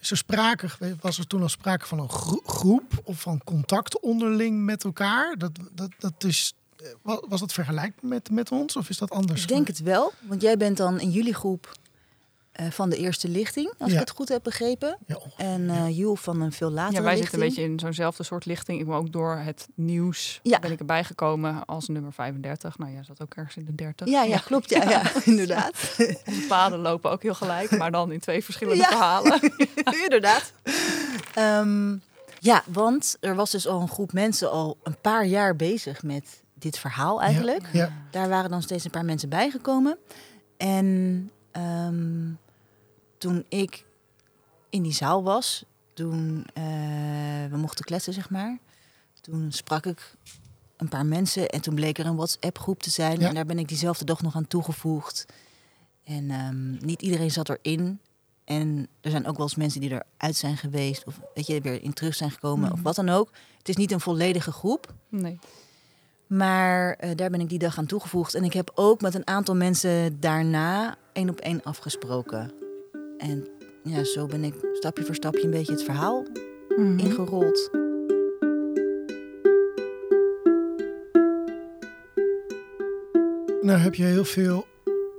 Is er sprake, was er toen al sprake van een gro- groep of van contact onderling met elkaar? Dat, dat, dat is, eh, wa- was dat vergelijkbaar met, met ons of is dat anders? ik denk het wel. Want jij bent dan in jullie groep eh, van de eerste lichting, als Ja. ik het goed heb begrepen. Ja. En eh Jules van een veel latere Ja, wij lichting. zitten een beetje in zo'nzelfde soort lichting. Ik ben ook door het nieuws Ja. ben ik erbij gekomen als nummer 35. Nou, jij zat ook ergens in de 30. Ja, ja, klopt. Ja, ja. inderdaad. Onze paden lopen ook heel gelijk, maar dan in twee verschillende Ja. verhalen. inderdaad. Ehm, ja, want er was dus al een groep mensen al een paar jaar bezig met dit verhaal eigenlijk. Ja, Daar waren dan steeds een paar mensen bijgekomen. En ehm, toen ik in die zaal was, toen eh, we mochten kletsen, zeg maar. Toen sprak ik een paar mensen en toen bleek er een WhatsApp-groep te zijn. Ja. En daar ben ik diezelfde dag nog aan toegevoegd. En ehm, niet iedereen zat erin. En er zijn ook wel eens mensen die eruit zijn geweest. Of weet je, weer in terug zijn gekomen. Of wat dan ook. Het is niet een volledige groep. Nee. Maar eh, daar ben ik die dag aan toegevoegd. En ik heb ook met een aantal mensen daarna één op één afgesproken. En ja, zo ben ik stapje voor stapje een beetje het verhaal Mhm. ingerold. Nou heb je heel veel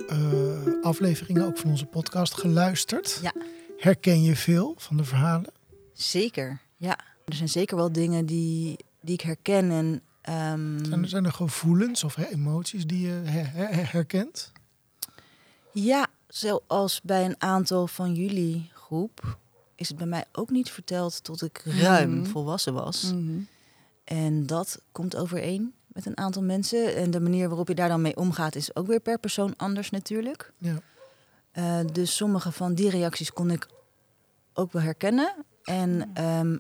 eh, afleveringen ook van onze podcast geluisterd. Ja. Herken je veel van de verhalen? Zeker, ja. Er zijn zeker wel dingen die, die ik herken. En, ehm, Zijn, er, zijn er gevoelens of hè, emoties die je her- her- herkent? Ja, zoals bij een aantal van jullie groep is het bij mij ook niet verteld tot ik ruim Mhm. volwassen was. Mhm. En dat komt overeen met een aantal mensen. En de manier waarop je daar dan mee omgaat is ook weer per persoon anders natuurlijk. Ja. Eh, dus sommige van die reacties kon ik ook wel herkennen. En ehm,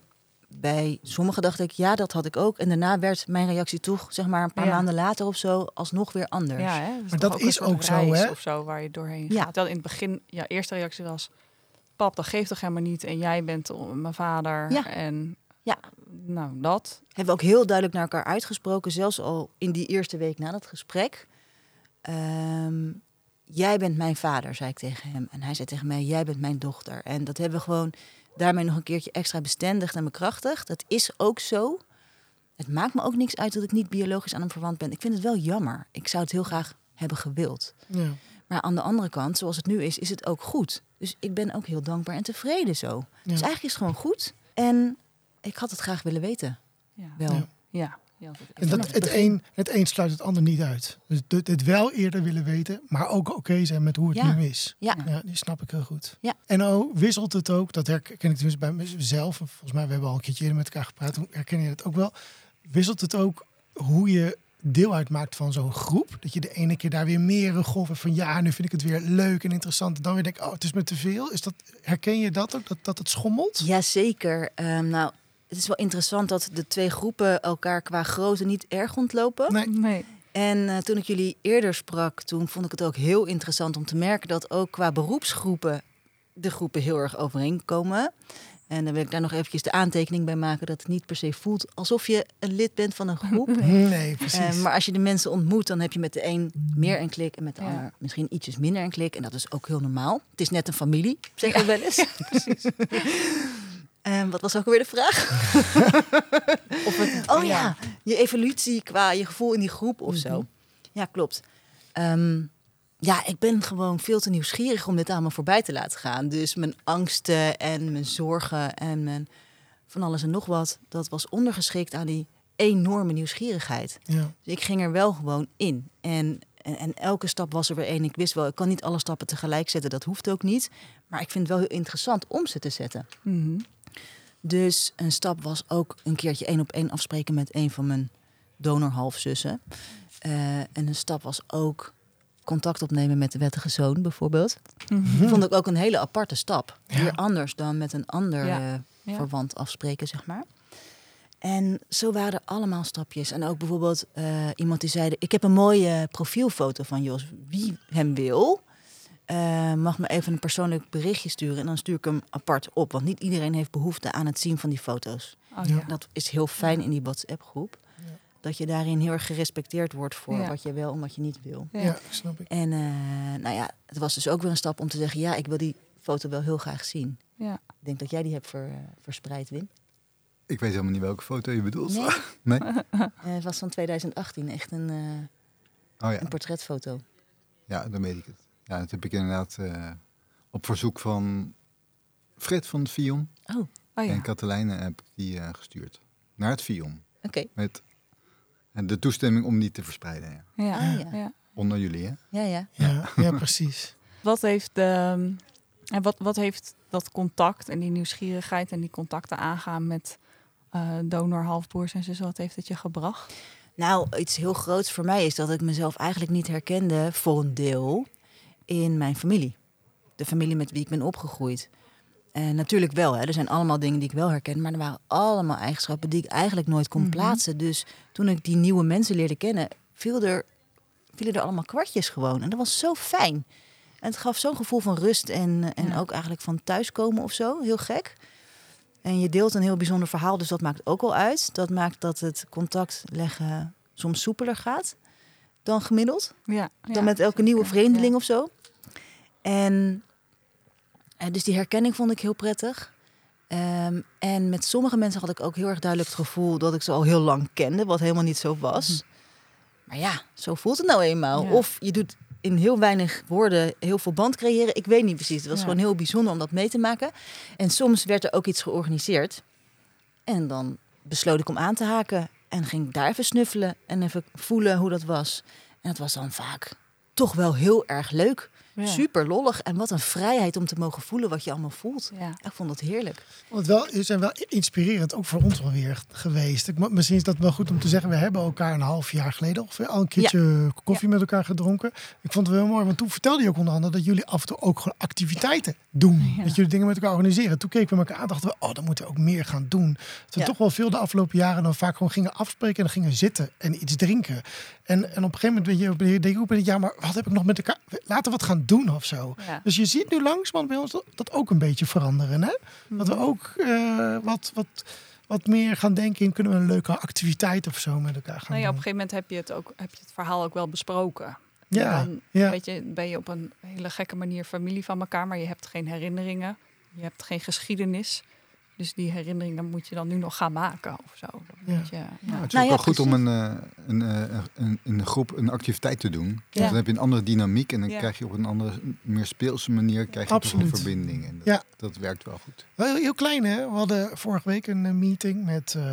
bij sommige dacht ik, ja, dat had ik ook. En daarna werd mijn reactie toch, zeg maar een paar Ja. maanden later of zo, alsnog weer anders. Ja, hè? Maar dat is ook zo, hè? Of zo, waar je doorheen Ja. gaat. Terwijl in het begin, ja, eerste reactie was... Pap, dat geeft toch helemaal niet? En jij bent mijn vader. Ja. En Ja. nou, dat. Hebben we ook heel duidelijk naar elkaar uitgesproken, zelfs al in die eerste week na dat gesprek. Ehm, jij bent mijn vader, zei ik tegen hem. En hij zei tegen mij, jij bent mijn dochter. En dat hebben we gewoon daarmee nog een keertje extra bestendigd en bekrachtigd. Dat is ook zo. Het maakt me ook niks uit dat ik niet biologisch aan hem verwant ben. Ik vind het wel jammer. Ik zou het heel graag hebben gewild. Ja. Maar aan de andere kant, zoals het nu is, is het ook goed. Dus ik ben ook heel dankbaar en tevreden zo. Ja. Dus eigenlijk is het gewoon goed. En ik had het graag willen weten. Ja. Wel. Ja. En dat, het een, het een sluit het ander niet uit. Dus het, het wel eerder willen weten, maar ook oké zijn met hoe het Ja. nu is. Ja. Ja, die snap ik heel goed. Ja. En oh, wisselt het ook, dat herken ik tenminste bij mezelf. en Volgens mij, we hebben al een keertje eerder met elkaar gepraat, herken je het ook wel. Wisselt het ook hoe je deel uitmaakt van zo'n groep? Dat je de ene keer daar weer meer een golf hebt van ja, nu vind ik het weer leuk en interessant. En dan weer denk ik, oh, het is me te veel. Is dat, herken je dat ook, dat, dat het schommelt? Jazeker. Ehm nou, het is wel interessant dat de twee groepen elkaar qua grootte niet erg ontlopen. Nee. Nee. En eh, toen ik jullie eerder sprak, toen vond ik het ook heel interessant om te merken dat ook qua beroepsgroepen de groepen heel erg overeenkomen. En dan wil ik daar nog eventjes de aantekening bij maken dat het niet per se voelt alsof je een lid bent van een groep. Nee, precies. Eh, maar als je de mensen ontmoet, dan heb je met de een meer een klik en met de Ja. ander misschien ietsjes minder een klik. En dat is ook heel normaal. Het is net een familie, zeggen we wel eens. Precies. En wat was ook weer de vraag? Of het, Oh ja, je evolutie qua je gevoel in die groep of zo. Ja, klopt. Ehm, ja, ik ben gewoon veel te nieuwsgierig om dit allemaal voorbij te laten gaan. Dus mijn angsten en mijn zorgen en mijn van alles en nog wat, dat was ondergeschikt aan die enorme nieuwsgierigheid. ja. Dus ik ging er wel gewoon in. En En, en elke stap was er weer één. Ik wist wel, ik kan niet alle stappen tegelijk zetten. Dat hoeft ook niet. Maar ik vind het wel heel interessant om ze te zetten. Mhm. Dus een stap was ook een keertje één op één afspreken met een van mijn donorhalfzussen. Eh en een stap was ook contact opnemen met de wettige zoon, bijvoorbeeld. Dat vond ik ook een hele aparte stap. Ja. Weer anders dan met een ander Ja. eh, Ja. verwant afspreken, zeg maar. En zo waren er allemaal stapjes. En ook bijvoorbeeld eh, iemand die zei... ik heb een mooie profielfoto van Jos. Wie hem wil, eh, mag me even een persoonlijk berichtje sturen. En dan stuur ik hem apart op. Want niet iedereen heeft behoefte aan het zien van die foto's. Oh, Ja. Dat is heel fijn in die WhatsApp-groep. Dat je daarin heel erg gerespecteerd wordt voor Ja. wat je wil en wat je niet wil. Ja. Ja, snap ik. En eh, nou ja, het was dus ook weer een stap om te zeggen... ja, ik wil die foto wel heel graag zien. Ja. Ik denk dat jij die hebt ver- verspreid, Wim. Ik weet helemaal niet welke foto je bedoelt. Nee? Nee? Eh, het was van 2018, echt een, eh, Oh ja. een portretfoto. ja, dan weet ik het. Ja, dat heb ik inderdaad eh, op verzoek van Fred van het Vion Oh, oké. Oh, ja. en Katelijne heb ik die eh, gestuurd. Naar het Vion. Met en de toestemming om die te verspreiden. Ja. Ja. Ah, ja. Ja. Onder jullie, hè? Ja, ja. Ja, ja precies. Wat heeft de, en wat, wat heeft dat contact en die nieuwsgierigheid en die contacten aangaan met eh, donor, halfbroers en zussen, wat heeft het je gebracht? Nou, iets heel groots voor mij is dat ik mezelf eigenlijk niet herkende voor een deel in mijn familie. De familie met wie ik ben opgegroeid. En natuurlijk wel, hè. er zijn allemaal dingen die ik wel herken, maar er waren allemaal eigenschappen die ik eigenlijk nooit kon Mhm. plaatsen. Dus toen ik die nieuwe mensen leerde kennen, viel er, vielen er allemaal kwartjes gewoon. En dat was zo fijn. En het gaf zo'n gevoel van rust en, en Ja. ook eigenlijk van thuiskomen of zo. Heel gek. En je deelt een heel bijzonder verhaal, dus dat maakt ook al uit. Dat maakt dat het contact leggen soms soepeler gaat dan gemiddeld. Ja, Dan met elke nieuwe vreemdeling Ja. of zo. En eh, dus die herkenning vond ik heel prettig. Ehm, en met sommige mensen had ik ook heel erg duidelijk het gevoel dat ik ze al heel lang kende, wat helemaal niet zo was. Maar ja, zo voelt het nou eenmaal. Mhm. Ja. Of je doet in heel weinig woorden heel veel band creëren. Ik weet niet precies. Het was Ja. gewoon heel bijzonder om dat mee te maken. En soms werd er ook iets georganiseerd. En dan besloot ik om aan te haken. En ging daar even snuffelen en even voelen hoe dat was. En het was dan vaak toch wel heel erg leuk. Ja. Super lollig. En wat een vrijheid om te mogen voelen wat je allemaal voelt. Ja. Ik vond dat heerlijk. Want wel, ze zijn wel inspirerend, ook voor ons wel weer geweest. Ik, misschien is dat wel goed om te zeggen. We hebben elkaar een half jaar geleden ongeveer al een keertje koffie met elkaar gedronken. Ik vond het wel mooi, want toen vertelde je ook onder andere dat jullie af en toe ook gewoon activiteiten doen. Ja. Dat jullie dingen met elkaar organiseren. Toen keken we elkaar aan dachten we, oh, dan moeten we ook meer gaan doen. Dat we Ja. toch wel veel de afgelopen jaren dan vaak gewoon gingen afspreken en dan gingen zitten en iets drinken. En, en op een gegeven moment ben je, ben je, denk je ook, ben je, ja, maar wat heb ik nog met elkaar? Laten we wat gaan doen of zo. Ja. Dus je ziet nu langzamerhand bij ons dat, dat ook een beetje veranderen. Hè? Dat Mhm. we ook eh, wat, wat, wat meer gaan denken in kunnen we een leuke activiteit of zo met elkaar gaan Nou ja, op een doen. gegeven moment heb je het, ook, heb je het verhaal ook wel besproken. Ja, Dan ja. Weet je, ben je op een hele gekke manier familie van elkaar, maar je hebt geen herinneringen. Je hebt geen geschiedenis. Dus die herinneringen moet je dan nu nog gaan maken of zo. Dat Ja. je, het is Nou ook ja, wel goed om een, eh, een, eh, een, een groep een activiteit te doen. Ja. Want dan heb je een andere dynamiek en dan Ja. krijg je op een andere, meer speelse manier krijg je toch Absoluut. een verbinding. En dat, Ja. dat werkt wel goed. Wel heel, heel klein hè. We hadden vorige week een eh, meeting met, eh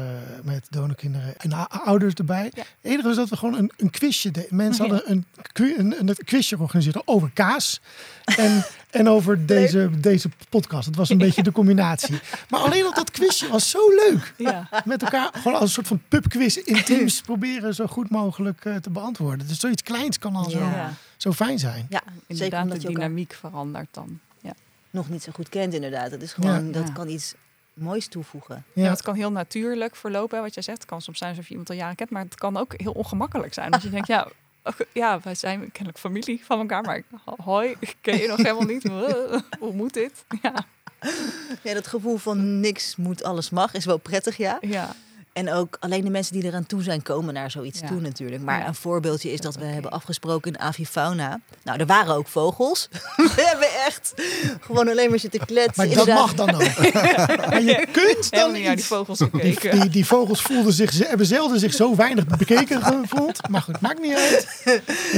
met donorkinderen en ouders erbij. Ja. Het enige was dat we gewoon een, een quizje deden. Mensen Ja. hadden een, qui- een, een, quizje georganiseerd over kaas. En, en over deze, deze podcast. Het was een beetje de combinatie. Maar alleen al dat quizje was zo leuk. Ja. met elkaar gewoon als een soort van pubquiz in teams proberen zo goed mogelijk eh, te beantwoorden. Dus zoiets kleins kan al zo, Ja. zo fijn zijn. Ja, zeker Inderdaad, omdat de elkaar dynamiek verandert dan. Ja. nog niet zo goed kent inderdaad. Dat is gewoon, Ja. dat Ja. kan iets moois toevoegen. Ja. Ja, het kan heel natuurlijk verlopen, wat jij zegt. Het kan soms zijn alsof je iemand al jaren kent, maar het kan ook heel ongemakkelijk zijn. Als je denkt, ja, ja, wij zijn kennelijk familie van elkaar, maar hoi, ik ken je nog helemaal niet. Hoe moet dit? Ja, Ja, dat gevoel van niks moet, alles mag is wel prettig, ja. ja. En ook alleen de mensen die eraan toe zijn, komen naar zoiets Ja. toe natuurlijk. Maar Ja. een voorbeeldje is Dat we hebben afgesproken in Avifauna. Nou, er waren ook vogels. we hebben echt gewoon alleen maar zitten kletsen. maar dat mag dan ook. maar je kunt Helemaal dan niet die vogels Die, gekeken. die, die vogels voelden zich, ze hebben zelden zich zo weinig bekeken gevoeld. Maar goed, maakt niet uit.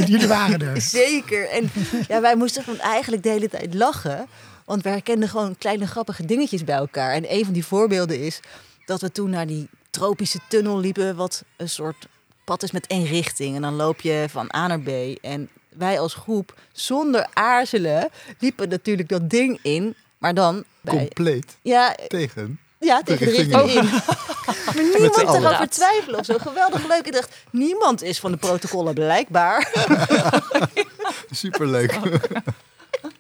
Jullie waren er. Zeker. En ja, wij moesten gewoon eigenlijk de hele tijd lachen. Want we herkenden gewoon kleine grappige dingetjes bij elkaar. En een van die voorbeelden is dat we toen naar die tropische tunnel liepen, wat een soort pad is met één richting. En dan loop je van A naar B. En wij als groep, zonder aarzelen, liepen natuurlijk dat ding in. Maar dan bij, Compleet ja, tegen. ja, tegen de richting in. Maar niemand erover twijfelen of zo. Geweldig leuk. Ik dacht, niemand is van de protocollen blijkbaar. Superleuk.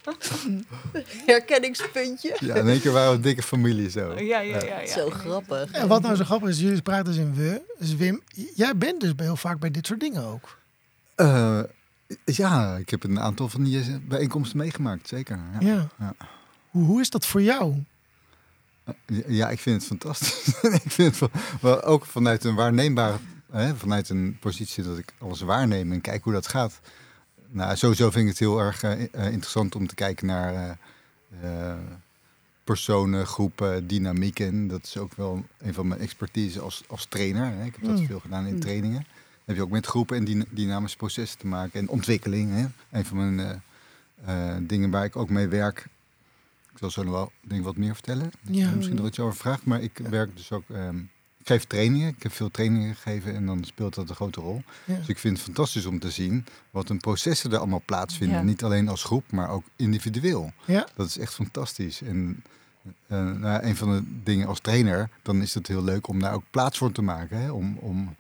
Herkenningspuntje. Ja, in één keer waren we een dikke familie zo. Ja, ja, ja. ja. Zo grappig. En wat nou zo grappig is, jullie praten dus in we. Dus Wim, jij bent dus heel vaak bij dit soort dingen ook. Eh, ja, ik heb een aantal van die eh, bijeenkomsten meegemaakt, zeker. Ja. Ja. Ja. Hoe, hoe is dat voor jou? Ja, ik vind het fantastisch. ik vind het van- wel ook vanuit een waarneembare, hè, vanuit een positie dat ik alles waarneem en kijk hoe dat gaat. Nou, sowieso vind ik het heel erg eh, eh, interessant om te kijken naar eh, personen, groepen, dynamieken. Dat is ook wel een van mijn expertise als, als trainer. Hè. Ik heb dat Mm. veel gedaan in Mm. trainingen. Dan heb je ook met groepen en dyna- dynamische processen te maken en ontwikkeling. Hè. Een van mijn dingen waar ik ook mee werk. Ik zal zo nog wel denk ik, wat meer vertellen. Ja. Misschien nog iets over vraagt, maar ik werk dus ook. ehm, ik geef trainingen. Ik heb veel trainingen gegeven en dan speelt dat een grote rol. Ja. Dus ik vind het fantastisch om te zien wat een processen er allemaal plaatsvinden. Ja. Niet alleen als groep, maar ook individueel. Ja. Dat is echt fantastisch. En eh, nou, een van de dingen als trainer, dan is het heel leuk om daar ook plaats voor te maken. Hè? Om, om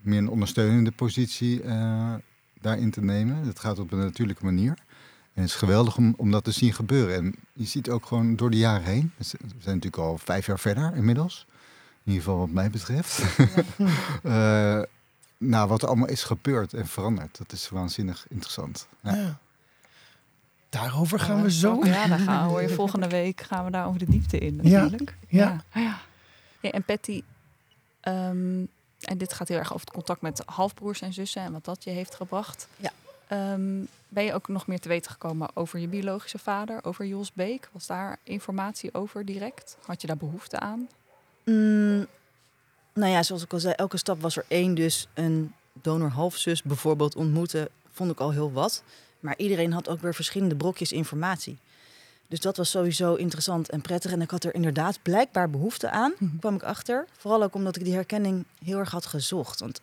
meer een ondersteunende positie eh, daarin te nemen. Dat gaat op een natuurlijke manier. En het is geweldig om, om dat te zien gebeuren. En je ziet ook gewoon door de jaren heen. We zijn natuurlijk al vijf jaar verder inmiddels. In ieder geval wat mij betreft. Eh, nou, wat er allemaal is gebeurd en veranderd. Dat is waanzinnig interessant. Ja. Ja. Daarover gaan we zo. Ja, daar gaan we, hoor je volgende week gaan we daar over de diepte in Ja. natuurlijk. Ja. Ja. ja. Ja, en Patty, ehm, en dit gaat heel erg over het contact met halfbroers en zussen en wat dat je heeft gebracht. Ja. Ehm, ben je ook nog meer te weten gekomen over je biologische vader, over Jos Beek? Was daar informatie over direct? Had je daar behoefte aan? Mm, nou ja, zoals ik al zei, elke stap was er één. Dus een donor-halfzus bijvoorbeeld ontmoeten, vond ik al heel wat. Maar iedereen had ook weer verschillende brokjes informatie. Dus dat was sowieso interessant en prettig. En ik had er inderdaad blijkbaar behoefte aan, Mhm. kwam ik achter. Vooral ook omdat ik die herkenning heel erg had gezocht. Want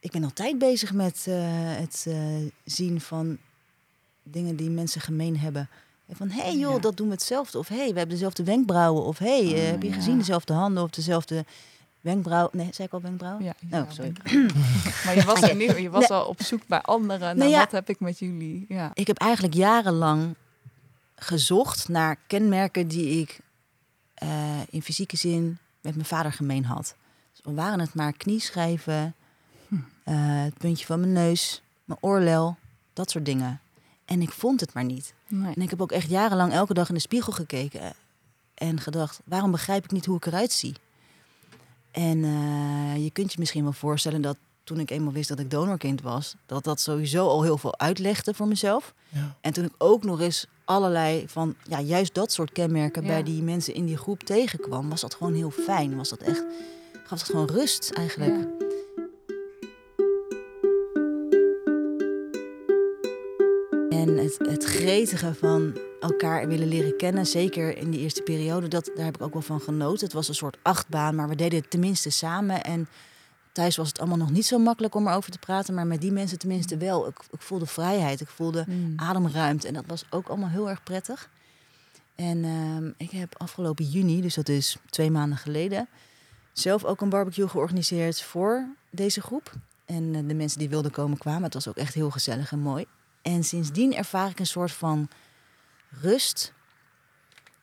ik ben altijd bezig met eh, het eh, zien van dingen die mensen gemeen hebben. Van, hé hey joh, Ja. dat doen we hetzelfde. Of hé, hey, we hebben dezelfde wenkbrauwen. Of hé, hey, eh, Ah, heb je ja. gezien dezelfde handen of dezelfde wenkbrauw? Nee, zei ik al wenkbrauw? Ja, Oh, ja, sorry. Maar je was, er niet, je was Nee. al op zoek bij anderen. naar Nou ja. Wat heb ik met jullie? Ja. Ik heb eigenlijk jarenlang gezocht naar kenmerken die ik eh, in fysieke zin met mijn vader gemeen had. Dus waren het maar knieschijven, eh, het puntje van mijn neus, mijn oorlel, dat soort dingen. En ik vond het maar niet. Nee. En ik heb ook echt jarenlang elke dag in de spiegel gekeken en gedacht: waarom begrijp ik niet hoe ik eruit zie? En eh, je kunt je misschien wel voorstellen dat toen ik eenmaal wist dat ik donorkind was, dat dat sowieso al heel veel uitlegde voor mezelf. Ja. En toen ik ook nog eens allerlei van, ja, juist dat soort kenmerken Ja. bij die mensen in die groep tegenkwam, was dat gewoon heel fijn. Was dat echt, gaf dat gewoon rust eigenlijk. En het, het gretige van elkaar willen leren kennen, zeker in die eerste periode, dat, daar heb ik ook wel van genoten. Het was een soort achtbaan, maar we deden het tenminste samen. En thuis was het allemaal nog niet zo makkelijk om erover te praten, maar met die mensen tenminste wel. Ik, ik voelde vrijheid, ik voelde Mm. ademruimte en dat was ook allemaal heel erg prettig. En ehm, ik heb afgelopen juni, dus dat is twee maanden geleden, zelf ook een barbecue georganiseerd voor deze groep. En eh, de mensen die wilden komen kwamen. Het was ook echt heel gezellig en mooi. En sindsdien ervaar ik een soort van rust.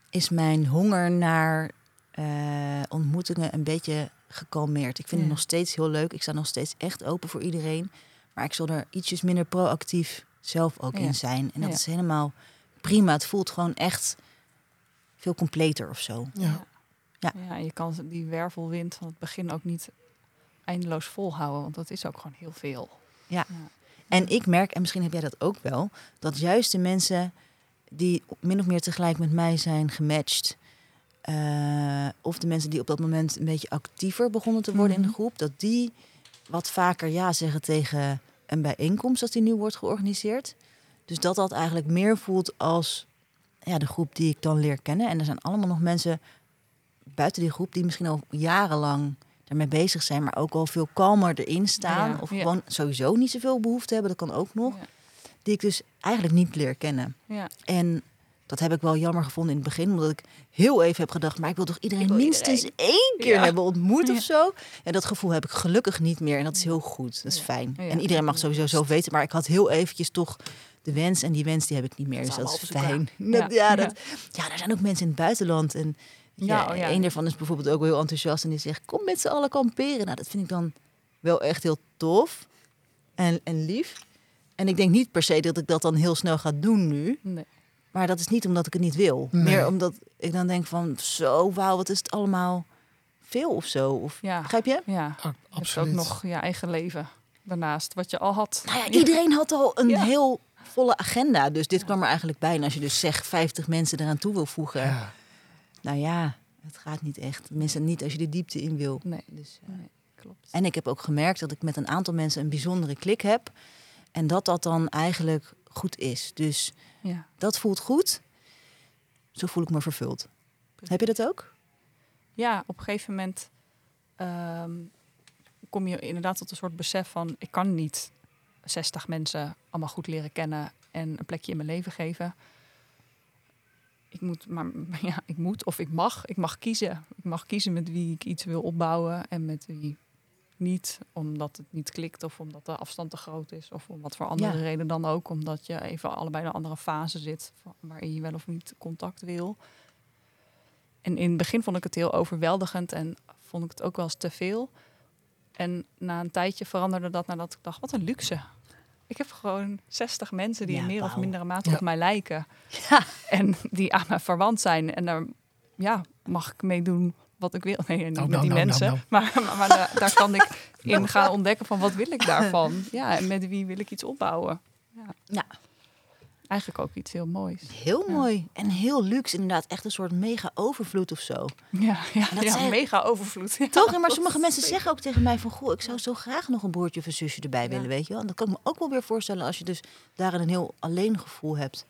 Is mijn honger naar eh, ontmoetingen een beetje gekalmeerd. Ik vind Ja. het nog steeds heel leuk. Ik sta nog steeds echt open voor iedereen. Maar ik zal er ietsjes minder proactief zelf ook Ja. in zijn. En dat Ja. is helemaal prima. Het voelt gewoon echt veel completer of zo. Ja. Ja. Ja, je kan die wervelwind van het begin ook niet eindeloos volhouden, want dat is ook gewoon heel veel. En ik merk, en misschien heb jij dat ook wel, dat juist de mensen die min of meer tegelijk met mij zijn gematcht, eh, of de mensen die op dat moment een beetje actiever begonnen te worden in Mhm. de groep, dat die wat vaker ja zeggen tegen een bijeenkomst als die nu wordt georganiseerd. Dus dat dat eigenlijk meer voelt als ja, de groep die ik dan leer kennen. En er zijn allemaal nog mensen buiten die groep die misschien al jarenlang ermee bezig zijn, maar ook al veel kalmer erin staan. Ja, of gewoon sowieso niet zoveel behoefte hebben, dat kan ook nog. Die ik dus eigenlijk niet leer kennen. Ja. En dat heb ik wel jammer gevonden in het begin, omdat ik heel even heb gedacht, maar ik wil toch iedereen wil minstens iedereen. één keer Ja. hebben ontmoet Ja. of zo. En dat gevoel heb ik gelukkig niet meer en dat is heel goed. Dat is fijn. En iedereen mag sowieso zelf weten, maar ik had heel eventjes toch de wens en die wens die heb ik niet meer. Dat Dus is dat is fijn. Ja. dat, ja, er zijn ook mensen in het buitenland en Ja, ja, oh ja. een daarvan is bijvoorbeeld ook wel heel enthousiast en die zegt: Kom met z'n allen kamperen. Nou, dat vind ik dan wel echt heel tof en, en lief. En ik denk niet per se dat ik dat dan heel snel ga doen nu. Nee. Maar dat is niet omdat ik het niet wil. Nee. Meer omdat ik dan denk van zo, wauw, wat is het allemaal veel of zo. Of, Ja. Begrijp je? Ja. Ah, Je hebt absoluut. ook nog je eigen leven daarnaast, wat je al had. Nou ja, iedereen had al een Ja. heel volle agenda. Dus dit kwam er eigenlijk bij. En als je dus zegt 50 mensen eraan toe wil voegen. Ja. Nou ja, het gaat niet echt. Tenminste, niet als je de diepte in wil. Nee. Dus, eh, nee, klopt. En ik heb ook gemerkt dat ik met een aantal mensen een bijzondere klik heb. En dat dat dan eigenlijk goed is. Dus Ja. dat voelt goed. Zo voel ik me vervuld. Heb je dat ook? ja, op een gegeven moment ehm, kom je inderdaad tot een soort besef van... ik kan niet 60 mensen allemaal goed leren kennen en een plekje in mijn leven geven. Ik moet, maar ja, ik moet of ik mag. Ik mag kiezen. Ik mag kiezen met wie ik iets wil opbouwen en met wie niet. Omdat het niet klikt of omdat de afstand te groot is. Of om wat voor andere Ja. reden dan ook. Omdat je even allebei in een andere fase zit waarin je wel of niet contact wil. En in het begin vond ik het heel overweldigend en vond ik het ook wel eens te veel. En na een tijdje veranderde dat nadat ik dacht, wat een luxe. Ik heb gewoon 60 mensen die Ja, in meer of mindere mate Ja. op mij lijken. Ja. En die aan mij verwant zijn. En daar ja, mag ik mee doen wat ik wil. Nee, niet Nou, met nou, die nou, mensen. nou, Maar, maar, maar daar, daar kan ik in gaan ontdekken van wat wil ik daarvan. Ja, en met wie wil ik iets opbouwen. Ja. Eigenlijk ook iets heel moois. Heel Ja. mooi. En heel luxe. Inderdaad, echt een soort mega overvloed of zo. Ja, ja, dat ja zei- mega overvloed. Ja, Toch? Maar sommige mensen zeker. zeggen ook tegen mij van... Goh, ik zou zo graag nog een broertje of een zusje erbij willen, weet je wel. En dat kan ik me ook wel weer voorstellen als je dus daarin een heel alleen gevoel hebt.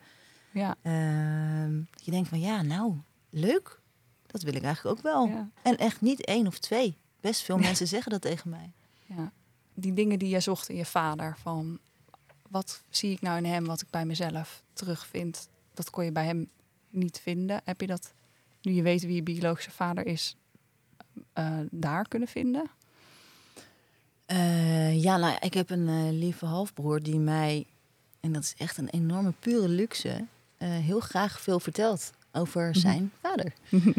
Ja, Ehm, je denkt van, ja, nou, leuk. Dat wil ik eigenlijk ook wel. En echt niet één of twee. Best veel mensen zeggen dat tegen mij. ja. Die dingen die jij zocht in je vader. Van wat zie ik nou in hem wat ik bij mezelf terugvind. Dat kon je bij hem niet vinden. Heb je dat, nu je weet wie je biologische vader is, eh, daar kunnen vinden? Eh, ja, nou, ik heb een eh, lieve halfbroer die mij, en dat is echt een enorme pure luxe, heel graag veel vertelt over zijn vader.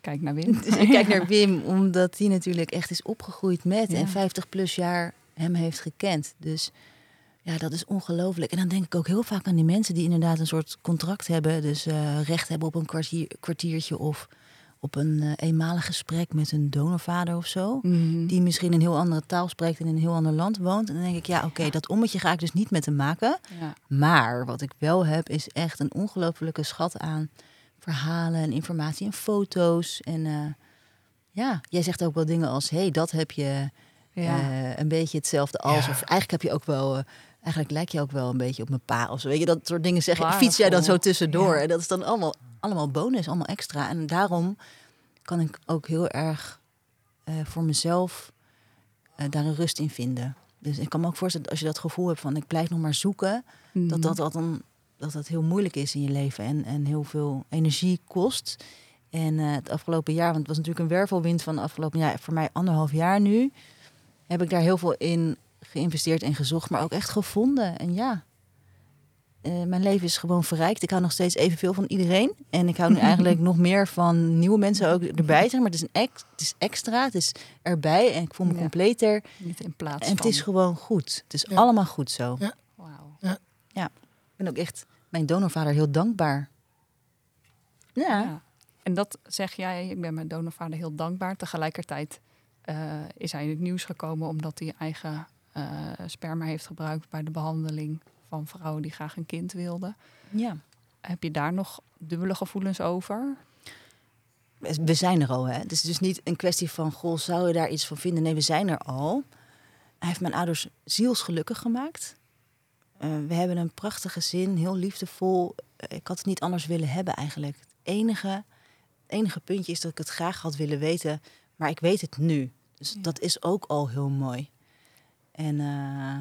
Kijk naar Wim. Dus ik kijk naar Wim, omdat hij natuurlijk echt is opgegroeid met Ja. en 50 plus jaar hem heeft gekend. Dus ja, dat is ongelooflijk. En dan denk ik ook heel vaak aan die mensen die inderdaad een soort contract hebben. Dus eh, recht hebben op een kwartier, kwartiertje of op een eh, eenmalig gesprek met een donorvader of zo. Mhm. Die misschien een heel andere taal spreekt en in een heel ander land woont. En dan denk ik, ja, oké, dat ommetje ga ik dus niet met hem maken. Ja, Maar wat ik wel heb, is echt een ongelofelijke schat aan verhalen en informatie en foto's. En eh, ja, jij zegt ook wel dingen als: hey, dat heb je ja. een beetje hetzelfde als. Ja. Of eigenlijk heb je ook wel. eh, eigenlijk lijk je ook wel een beetje op mijn pa of zo. Weet je, dat soort dingen zeg je. Waardevol. Fiets jij dan zo tussendoor. Ja. En dat is dan allemaal, allemaal bonus, allemaal extra. En daarom kan ik ook heel erg eh, voor mezelf eh, daar een rust in vinden. Dus ik kan me ook voorstellen dat als je dat gevoel hebt van ik blijf nog maar zoeken, dat Mhm. dat, dat, dan, dat dat heel moeilijk is in je leven en, en heel veel energie kost. En eh, het afgelopen jaar, want het was natuurlijk een wervelwind van de afgelopen jaar, voor mij anderhalf jaar nu, heb ik daar heel veel in geïnvesteerd en gezocht, maar ook echt gevonden. En ja, eh, mijn leven is gewoon verrijkt. Ik hou nog steeds evenveel van iedereen. En ik hou nu eigenlijk nog meer van nieuwe mensen ook erbij. Zeg maar het is, een ex, het is extra, het is erbij en ik voel me Ja. completer. Niet in plaats En het van... is gewoon goed. Het is Ja. allemaal goed zo. Ja. Wauw. Ik ben ook echt mijn donorvader heel dankbaar. Ja. Ja. En dat zeg jij, ik ben mijn donorvader heel dankbaar. Tegelijkertijd eh, is hij in het nieuws gekomen omdat hij eigen sperma heeft gebruikt bij de behandeling van vrouwen die graag een kind wilden. ja. Heb je daar nog dubbele gevoelens over? We zijn er al, hè. Het is dus niet een kwestie van, goh, zou je daar iets van vinden? Nee, we zijn er al. Hij heeft mijn ouders zielsgelukkig gemaakt. Eh, we hebben een prachtig gezin, heel liefdevol. Eh, ik had het niet anders willen hebben eigenlijk. Het enige, het enige puntje is dat ik het graag had willen weten, maar ik weet het nu. Dus dat is ook al heel mooi. En uh,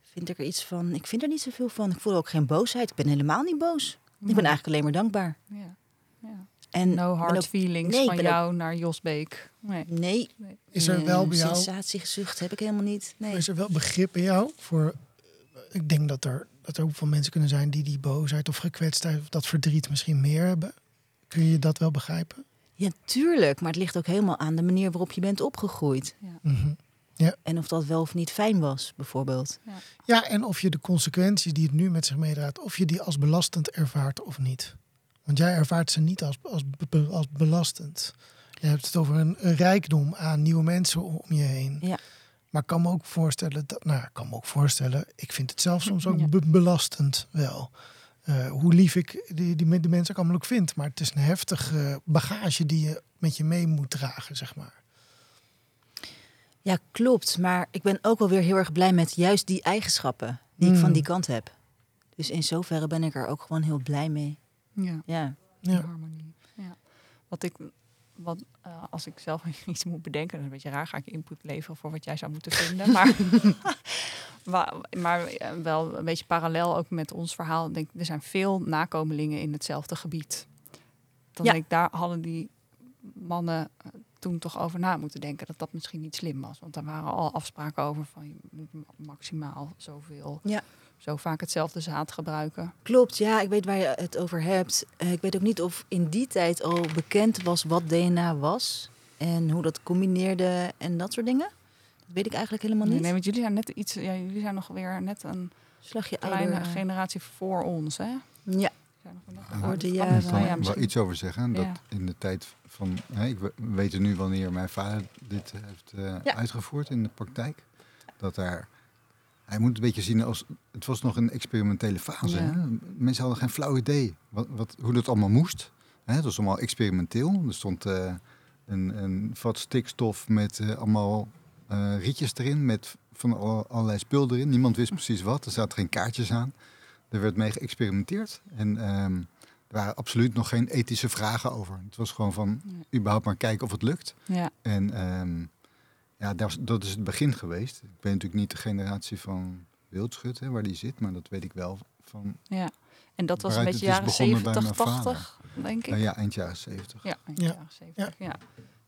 vind ik er iets van. Ik vind er niet zoveel van. Ik voel ook geen boosheid. Ik ben helemaal niet boos. Ik ben eigenlijk alleen maar dankbaar. Ja. ja. En no hard ook, feelings nee, van jou ook, naar Jos Beek. Nee. nee. nee. Is er wel bij jou... Sensatiegezucht heb ik helemaal niet. Nee. Is er wel begrip bij jou voor... Ik denk dat er, dat er ook veel mensen kunnen zijn die die boosheid of gekwetstheid... of dat verdriet misschien meer hebben. Kun je dat wel begrijpen? Ja, tuurlijk. Maar het ligt ook helemaal aan de manier waarop je bent opgegroeid. Ja. Mm -hmm. Ja. En of dat wel of niet fijn was, bijvoorbeeld. Ja. ja, en of je de consequenties die het nu met zich meedraagt... of je die als belastend ervaart of niet. Want jij ervaart ze niet als, als, als belastend. Je hebt het over een, een, rijkdom aan nieuwe mensen om je heen. Ja. Maar ik kan me ook voorstellen, dat, nou, ik kan me ook voorstellen, ik vind het zelf soms ook ja. be belastend wel. Uh, hoe lief ik die, die, de mensen ook allemaal ook vind. Maar het is een heftige bagage die je met je mee moet dragen, zeg maar. Ja, klopt. Maar ik ben ook wel weer heel erg blij met juist die eigenschappen die mm. ik van die kant heb. Dus in zoverre ben ik er ook gewoon heel blij mee. Ja. Ja. ja. harmonie. Ja. Wat ik, wat, uh, als ik zelf iets moet bedenken, dat is een beetje raar, ga ik input leveren voor wat jij zou moeten vinden. Maar, maar, maar wel een beetje parallel ook met ons verhaal. Ik denk, er zijn veel nakomelingen in hetzelfde gebied. Dan ja. denk ik, daar hadden die mannen toen toch over na moeten denken dat dat misschien niet slim was. Want daar waren al afspraken over van je moet maximaal zoveel. Ja zo vaak hetzelfde zaad gebruiken. Klopt, ja, ik weet waar je het over hebt. Uh, ik weet ook niet of in die tijd al bekend was wat DNA was en hoe dat combineerde en dat soort dingen. Dat weet ik eigenlijk helemaal niet. Nee, nee want jullie zijn net iets, ja, jullie zijn nog weer net een slagje kleine ouder. generatie voor ons, hè? Ja. De jaren. Ik kan er wel iets over zeggen. Dat ja. in de tijd van, hè, ik weet nu wanneer mijn vader dit heeft uh, ja. uitgevoerd in de praktijk. Dat daar hij moet het een beetje zien als. Het was nog een experimentele fase. Ja. Hè? Mensen hadden geen flauw idee wat, wat, hoe dat allemaal moest. Hè? Het was allemaal experimenteel. Er stond uh, een, een vat stikstof met uh, allemaal uh, rietjes erin. Met van al, allerlei spul erin. Niemand wist precies wat. Er zaten geen kaartjes aan. Er werd mee geëxperimenteerd. En um, er waren absoluut nog geen ethische vragen over. Het was gewoon van Ja. überhaupt maar kijken of het lukt. Ja. En ehm, ja, dat is, dat is het begin geweest. Ik ben natuurlijk niet de generatie van Wildschut, hè, waar die zit, maar dat weet ik wel van. ja. En dat was een beetje jaren begonnen bij 70, mijn 80, denk ik. Nou ja, eind jaren 70. Ja, Ja. jaren 70. Ja.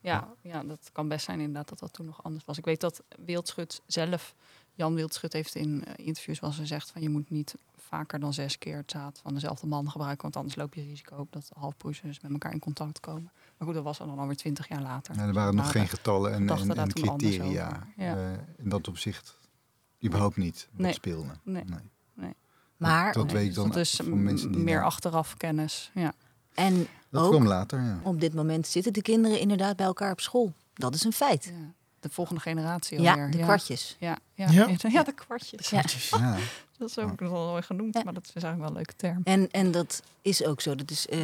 Ja. Ja. dat kan best zijn inderdaad dat dat toen nog anders was. Ik weet dat Wildschut zelf, Jan Wildschut heeft in eh, interviews wel eens gezegd van je moet niet vaker dan zes keer het zaad van dezelfde man gebruiken, want anders loop je risico op dat halfbroers met elkaar in contact komen. Maar goed, dat was dan alweer twintig jaar later. Er waren nog geen getallen en, en, criteria. Ja. eh, in dat opzicht überhaupt niet wat Nee. speelde. Nee. Maar, Dat Nee, weet ik dus dan dat is van mensen die meer achteraf kennis. Ja. en Dat ook kwam later, ja. op dit moment zitten de kinderen inderdaad bij elkaar op school. Dat is een feit. ja. De volgende generatie Ja, alweer. de kwartjes. Ja, ja. Ja. Ja. ja, de kwartjes. Ja. ja. Dat is ook nog wel mooi genoemd, Ja. maar dat is eigenlijk wel een leuke term. En, en dat is ook zo. Dat is, eh,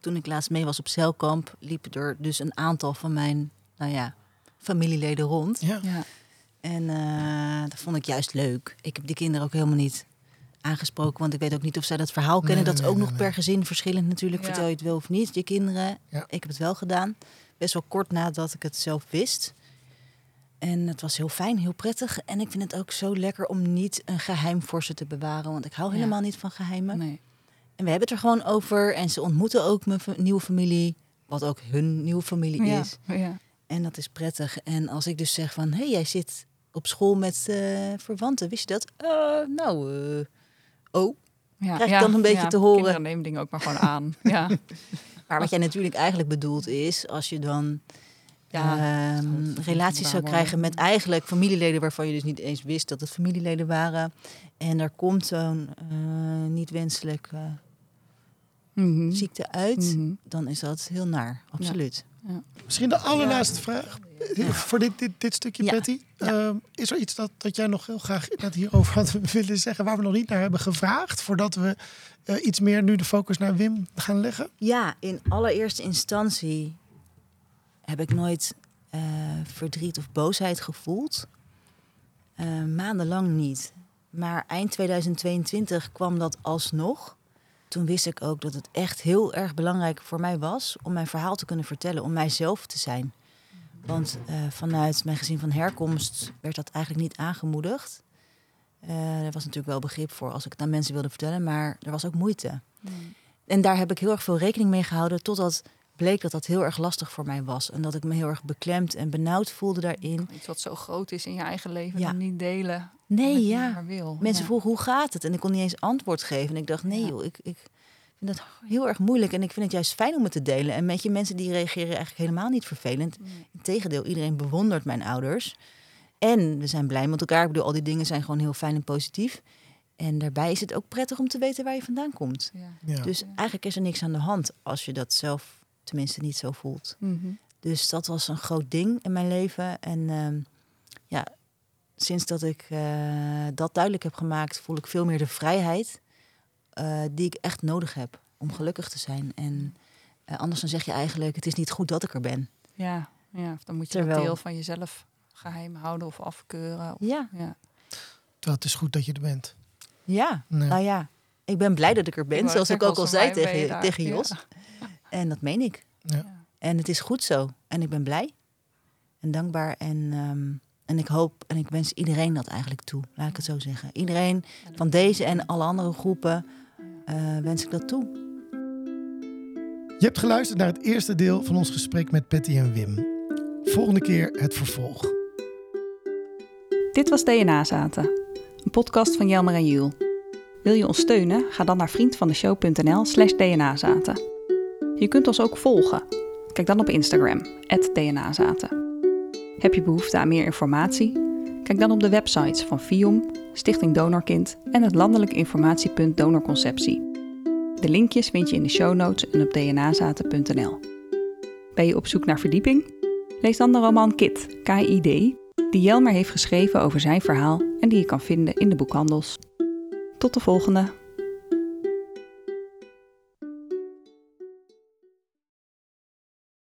toen ik laatst mee was op celkamp, liepen er dus een aantal van mijn nou ja, familieleden rond. Ja. Ja. En eh, dat vond ik juist leuk. Ik heb die kinderen ook helemaal niet aangesproken, want ik weet ook niet of zij dat verhaal kennen. Nee, dat is ook nee, nog nee. per gezin verschillend natuurlijk. Ja. Vertel je het wel of niet, je kinderen. Ja. Ik heb het wel gedaan. Best wel kort nadat ik het zelf wist. En het was heel fijn, heel prettig. En ik vind het ook zo lekker om niet een geheim voor ze te bewaren. Want ik hou Ja. helemaal niet van geheimen. Nee. En we hebben het er gewoon over. En ze ontmoeten ook mijn nieuwe familie. Wat ook hun nieuwe familie Ja. is. Ja. En dat is prettig. En als ik dus zeg van... Hé, hey, jij zit op school met eh, verwanten. Wist je dat? Eh, nou, eh, oh. Ja. Krijg je dan een beetje te horen. Kinderen nemen dingen ook maar gewoon aan. ja. Maar wat jij natuurlijk eigenlijk bedoelt is... Als je dan Ja, ehm, relaties zou krijgen met eigenlijk familieleden... waarvan je dus niet eens wist dat het familieleden waren. En er komt zo'n eh, niet wenselijk eh, Mhm. ziekte uit... Mhm. dan is dat heel naar, absoluut. Misschien de allerlaatste vraag eh, voor dit, dit, dit stukje, Ja. Patty. Ja. Ehm, is er iets dat, dat jij nog heel graag dat hierover had willen zeggen, waar we nog niet naar hebben gevraagd, voordat we eh, iets meer nu de focus naar Wim gaan leggen? Ja, in allereerste instantie heb ik nooit eh, verdriet of boosheid gevoeld. Eh, maandenlang niet. Maar eind 2022 kwam dat alsnog. Toen wist ik ook dat het echt heel erg belangrijk voor mij was om mijn verhaal te kunnen vertellen, om mijzelf te zijn. Want uh, vanuit mijn gezin van herkomst werd dat eigenlijk niet aangemoedigd. Uh, er was natuurlijk wel begrip voor als ik het aan mensen wilde vertellen, maar er was ook moeite. Hmm. En daar heb ik heel erg veel rekening mee gehouden, totdat bleek dat dat heel erg lastig voor mij was. En dat ik me heel erg beklemd en benauwd voelde daarin. Iets wat zo groot is in je eigen leven, ja. niet delen. Nee, ja. Wil. Mensen vroegen hoe gaat het? En ik kon niet eens antwoord geven. En ik dacht, nee joh, ik, ik vind dat heel erg moeilijk. En ik vind het juist fijn om het te delen. En met je mensen die reageren eigenlijk helemaal niet vervelend. Nee. Integendeel, iedereen bewondert mijn ouders. En we zijn blij met elkaar. Ik bedoel, al die dingen zijn gewoon heel fijn en positief. En daarbij is het ook prettig om te weten waar je vandaan komt. Ja. Dus eigenlijk is er niks aan de hand als je dat zelf tenminste niet zo voelt. Mhm. Dus dat was een groot ding in mijn leven. En uh, ja, sinds dat ik uh, dat duidelijk heb gemaakt, voel ik veel meer de vrijheid uh, die ik echt nodig heb om gelukkig te zijn. En uh, anders dan zeg je eigenlijk, het is niet goed dat ik er ben. Ja, ja dan moet je een deel van jezelf geheim houden of afkeuren. Of, ja. ja. Dat is goed dat je er bent. Ja, nou ja. Ik ben blij dat ik er ben, ik zoals ik ook al zei tegen, tegen Jos. En dat meen ik. Ja. En het is goed zo. En ik ben blij en dankbaar. En, um, en ik hoop en ik wens iedereen dat eigenlijk toe. Laat ik het zo zeggen. Iedereen van deze en alle andere groepen uh, wens ik dat toe. Je hebt geluisterd naar het eerste deel van ons gesprek met Patty en Wim. Volgende keer het vervolg. Dit was DNA Zaten, een podcast van Jelmer en Jules. Wil je ons steunen? Ga dan naar vriendvandeshow.nl slash dnazaten. Je kunt ons ook volgen. Kijk dan op Instagram, @dnazaten. Heb je behoefte aan meer informatie? Kijk dan op de websites van FIOM, Stichting Donorkind en het landelijk informatiepunt Donorconceptie. De linkjes vind je in de show notes en op dnazaten.nl. Ben je op zoek naar verdieping? Lees dan de roman Kit, KID, die Jelmer heeft geschreven over zijn verhaal en die je kan vinden in de boekhandels. Tot de volgende!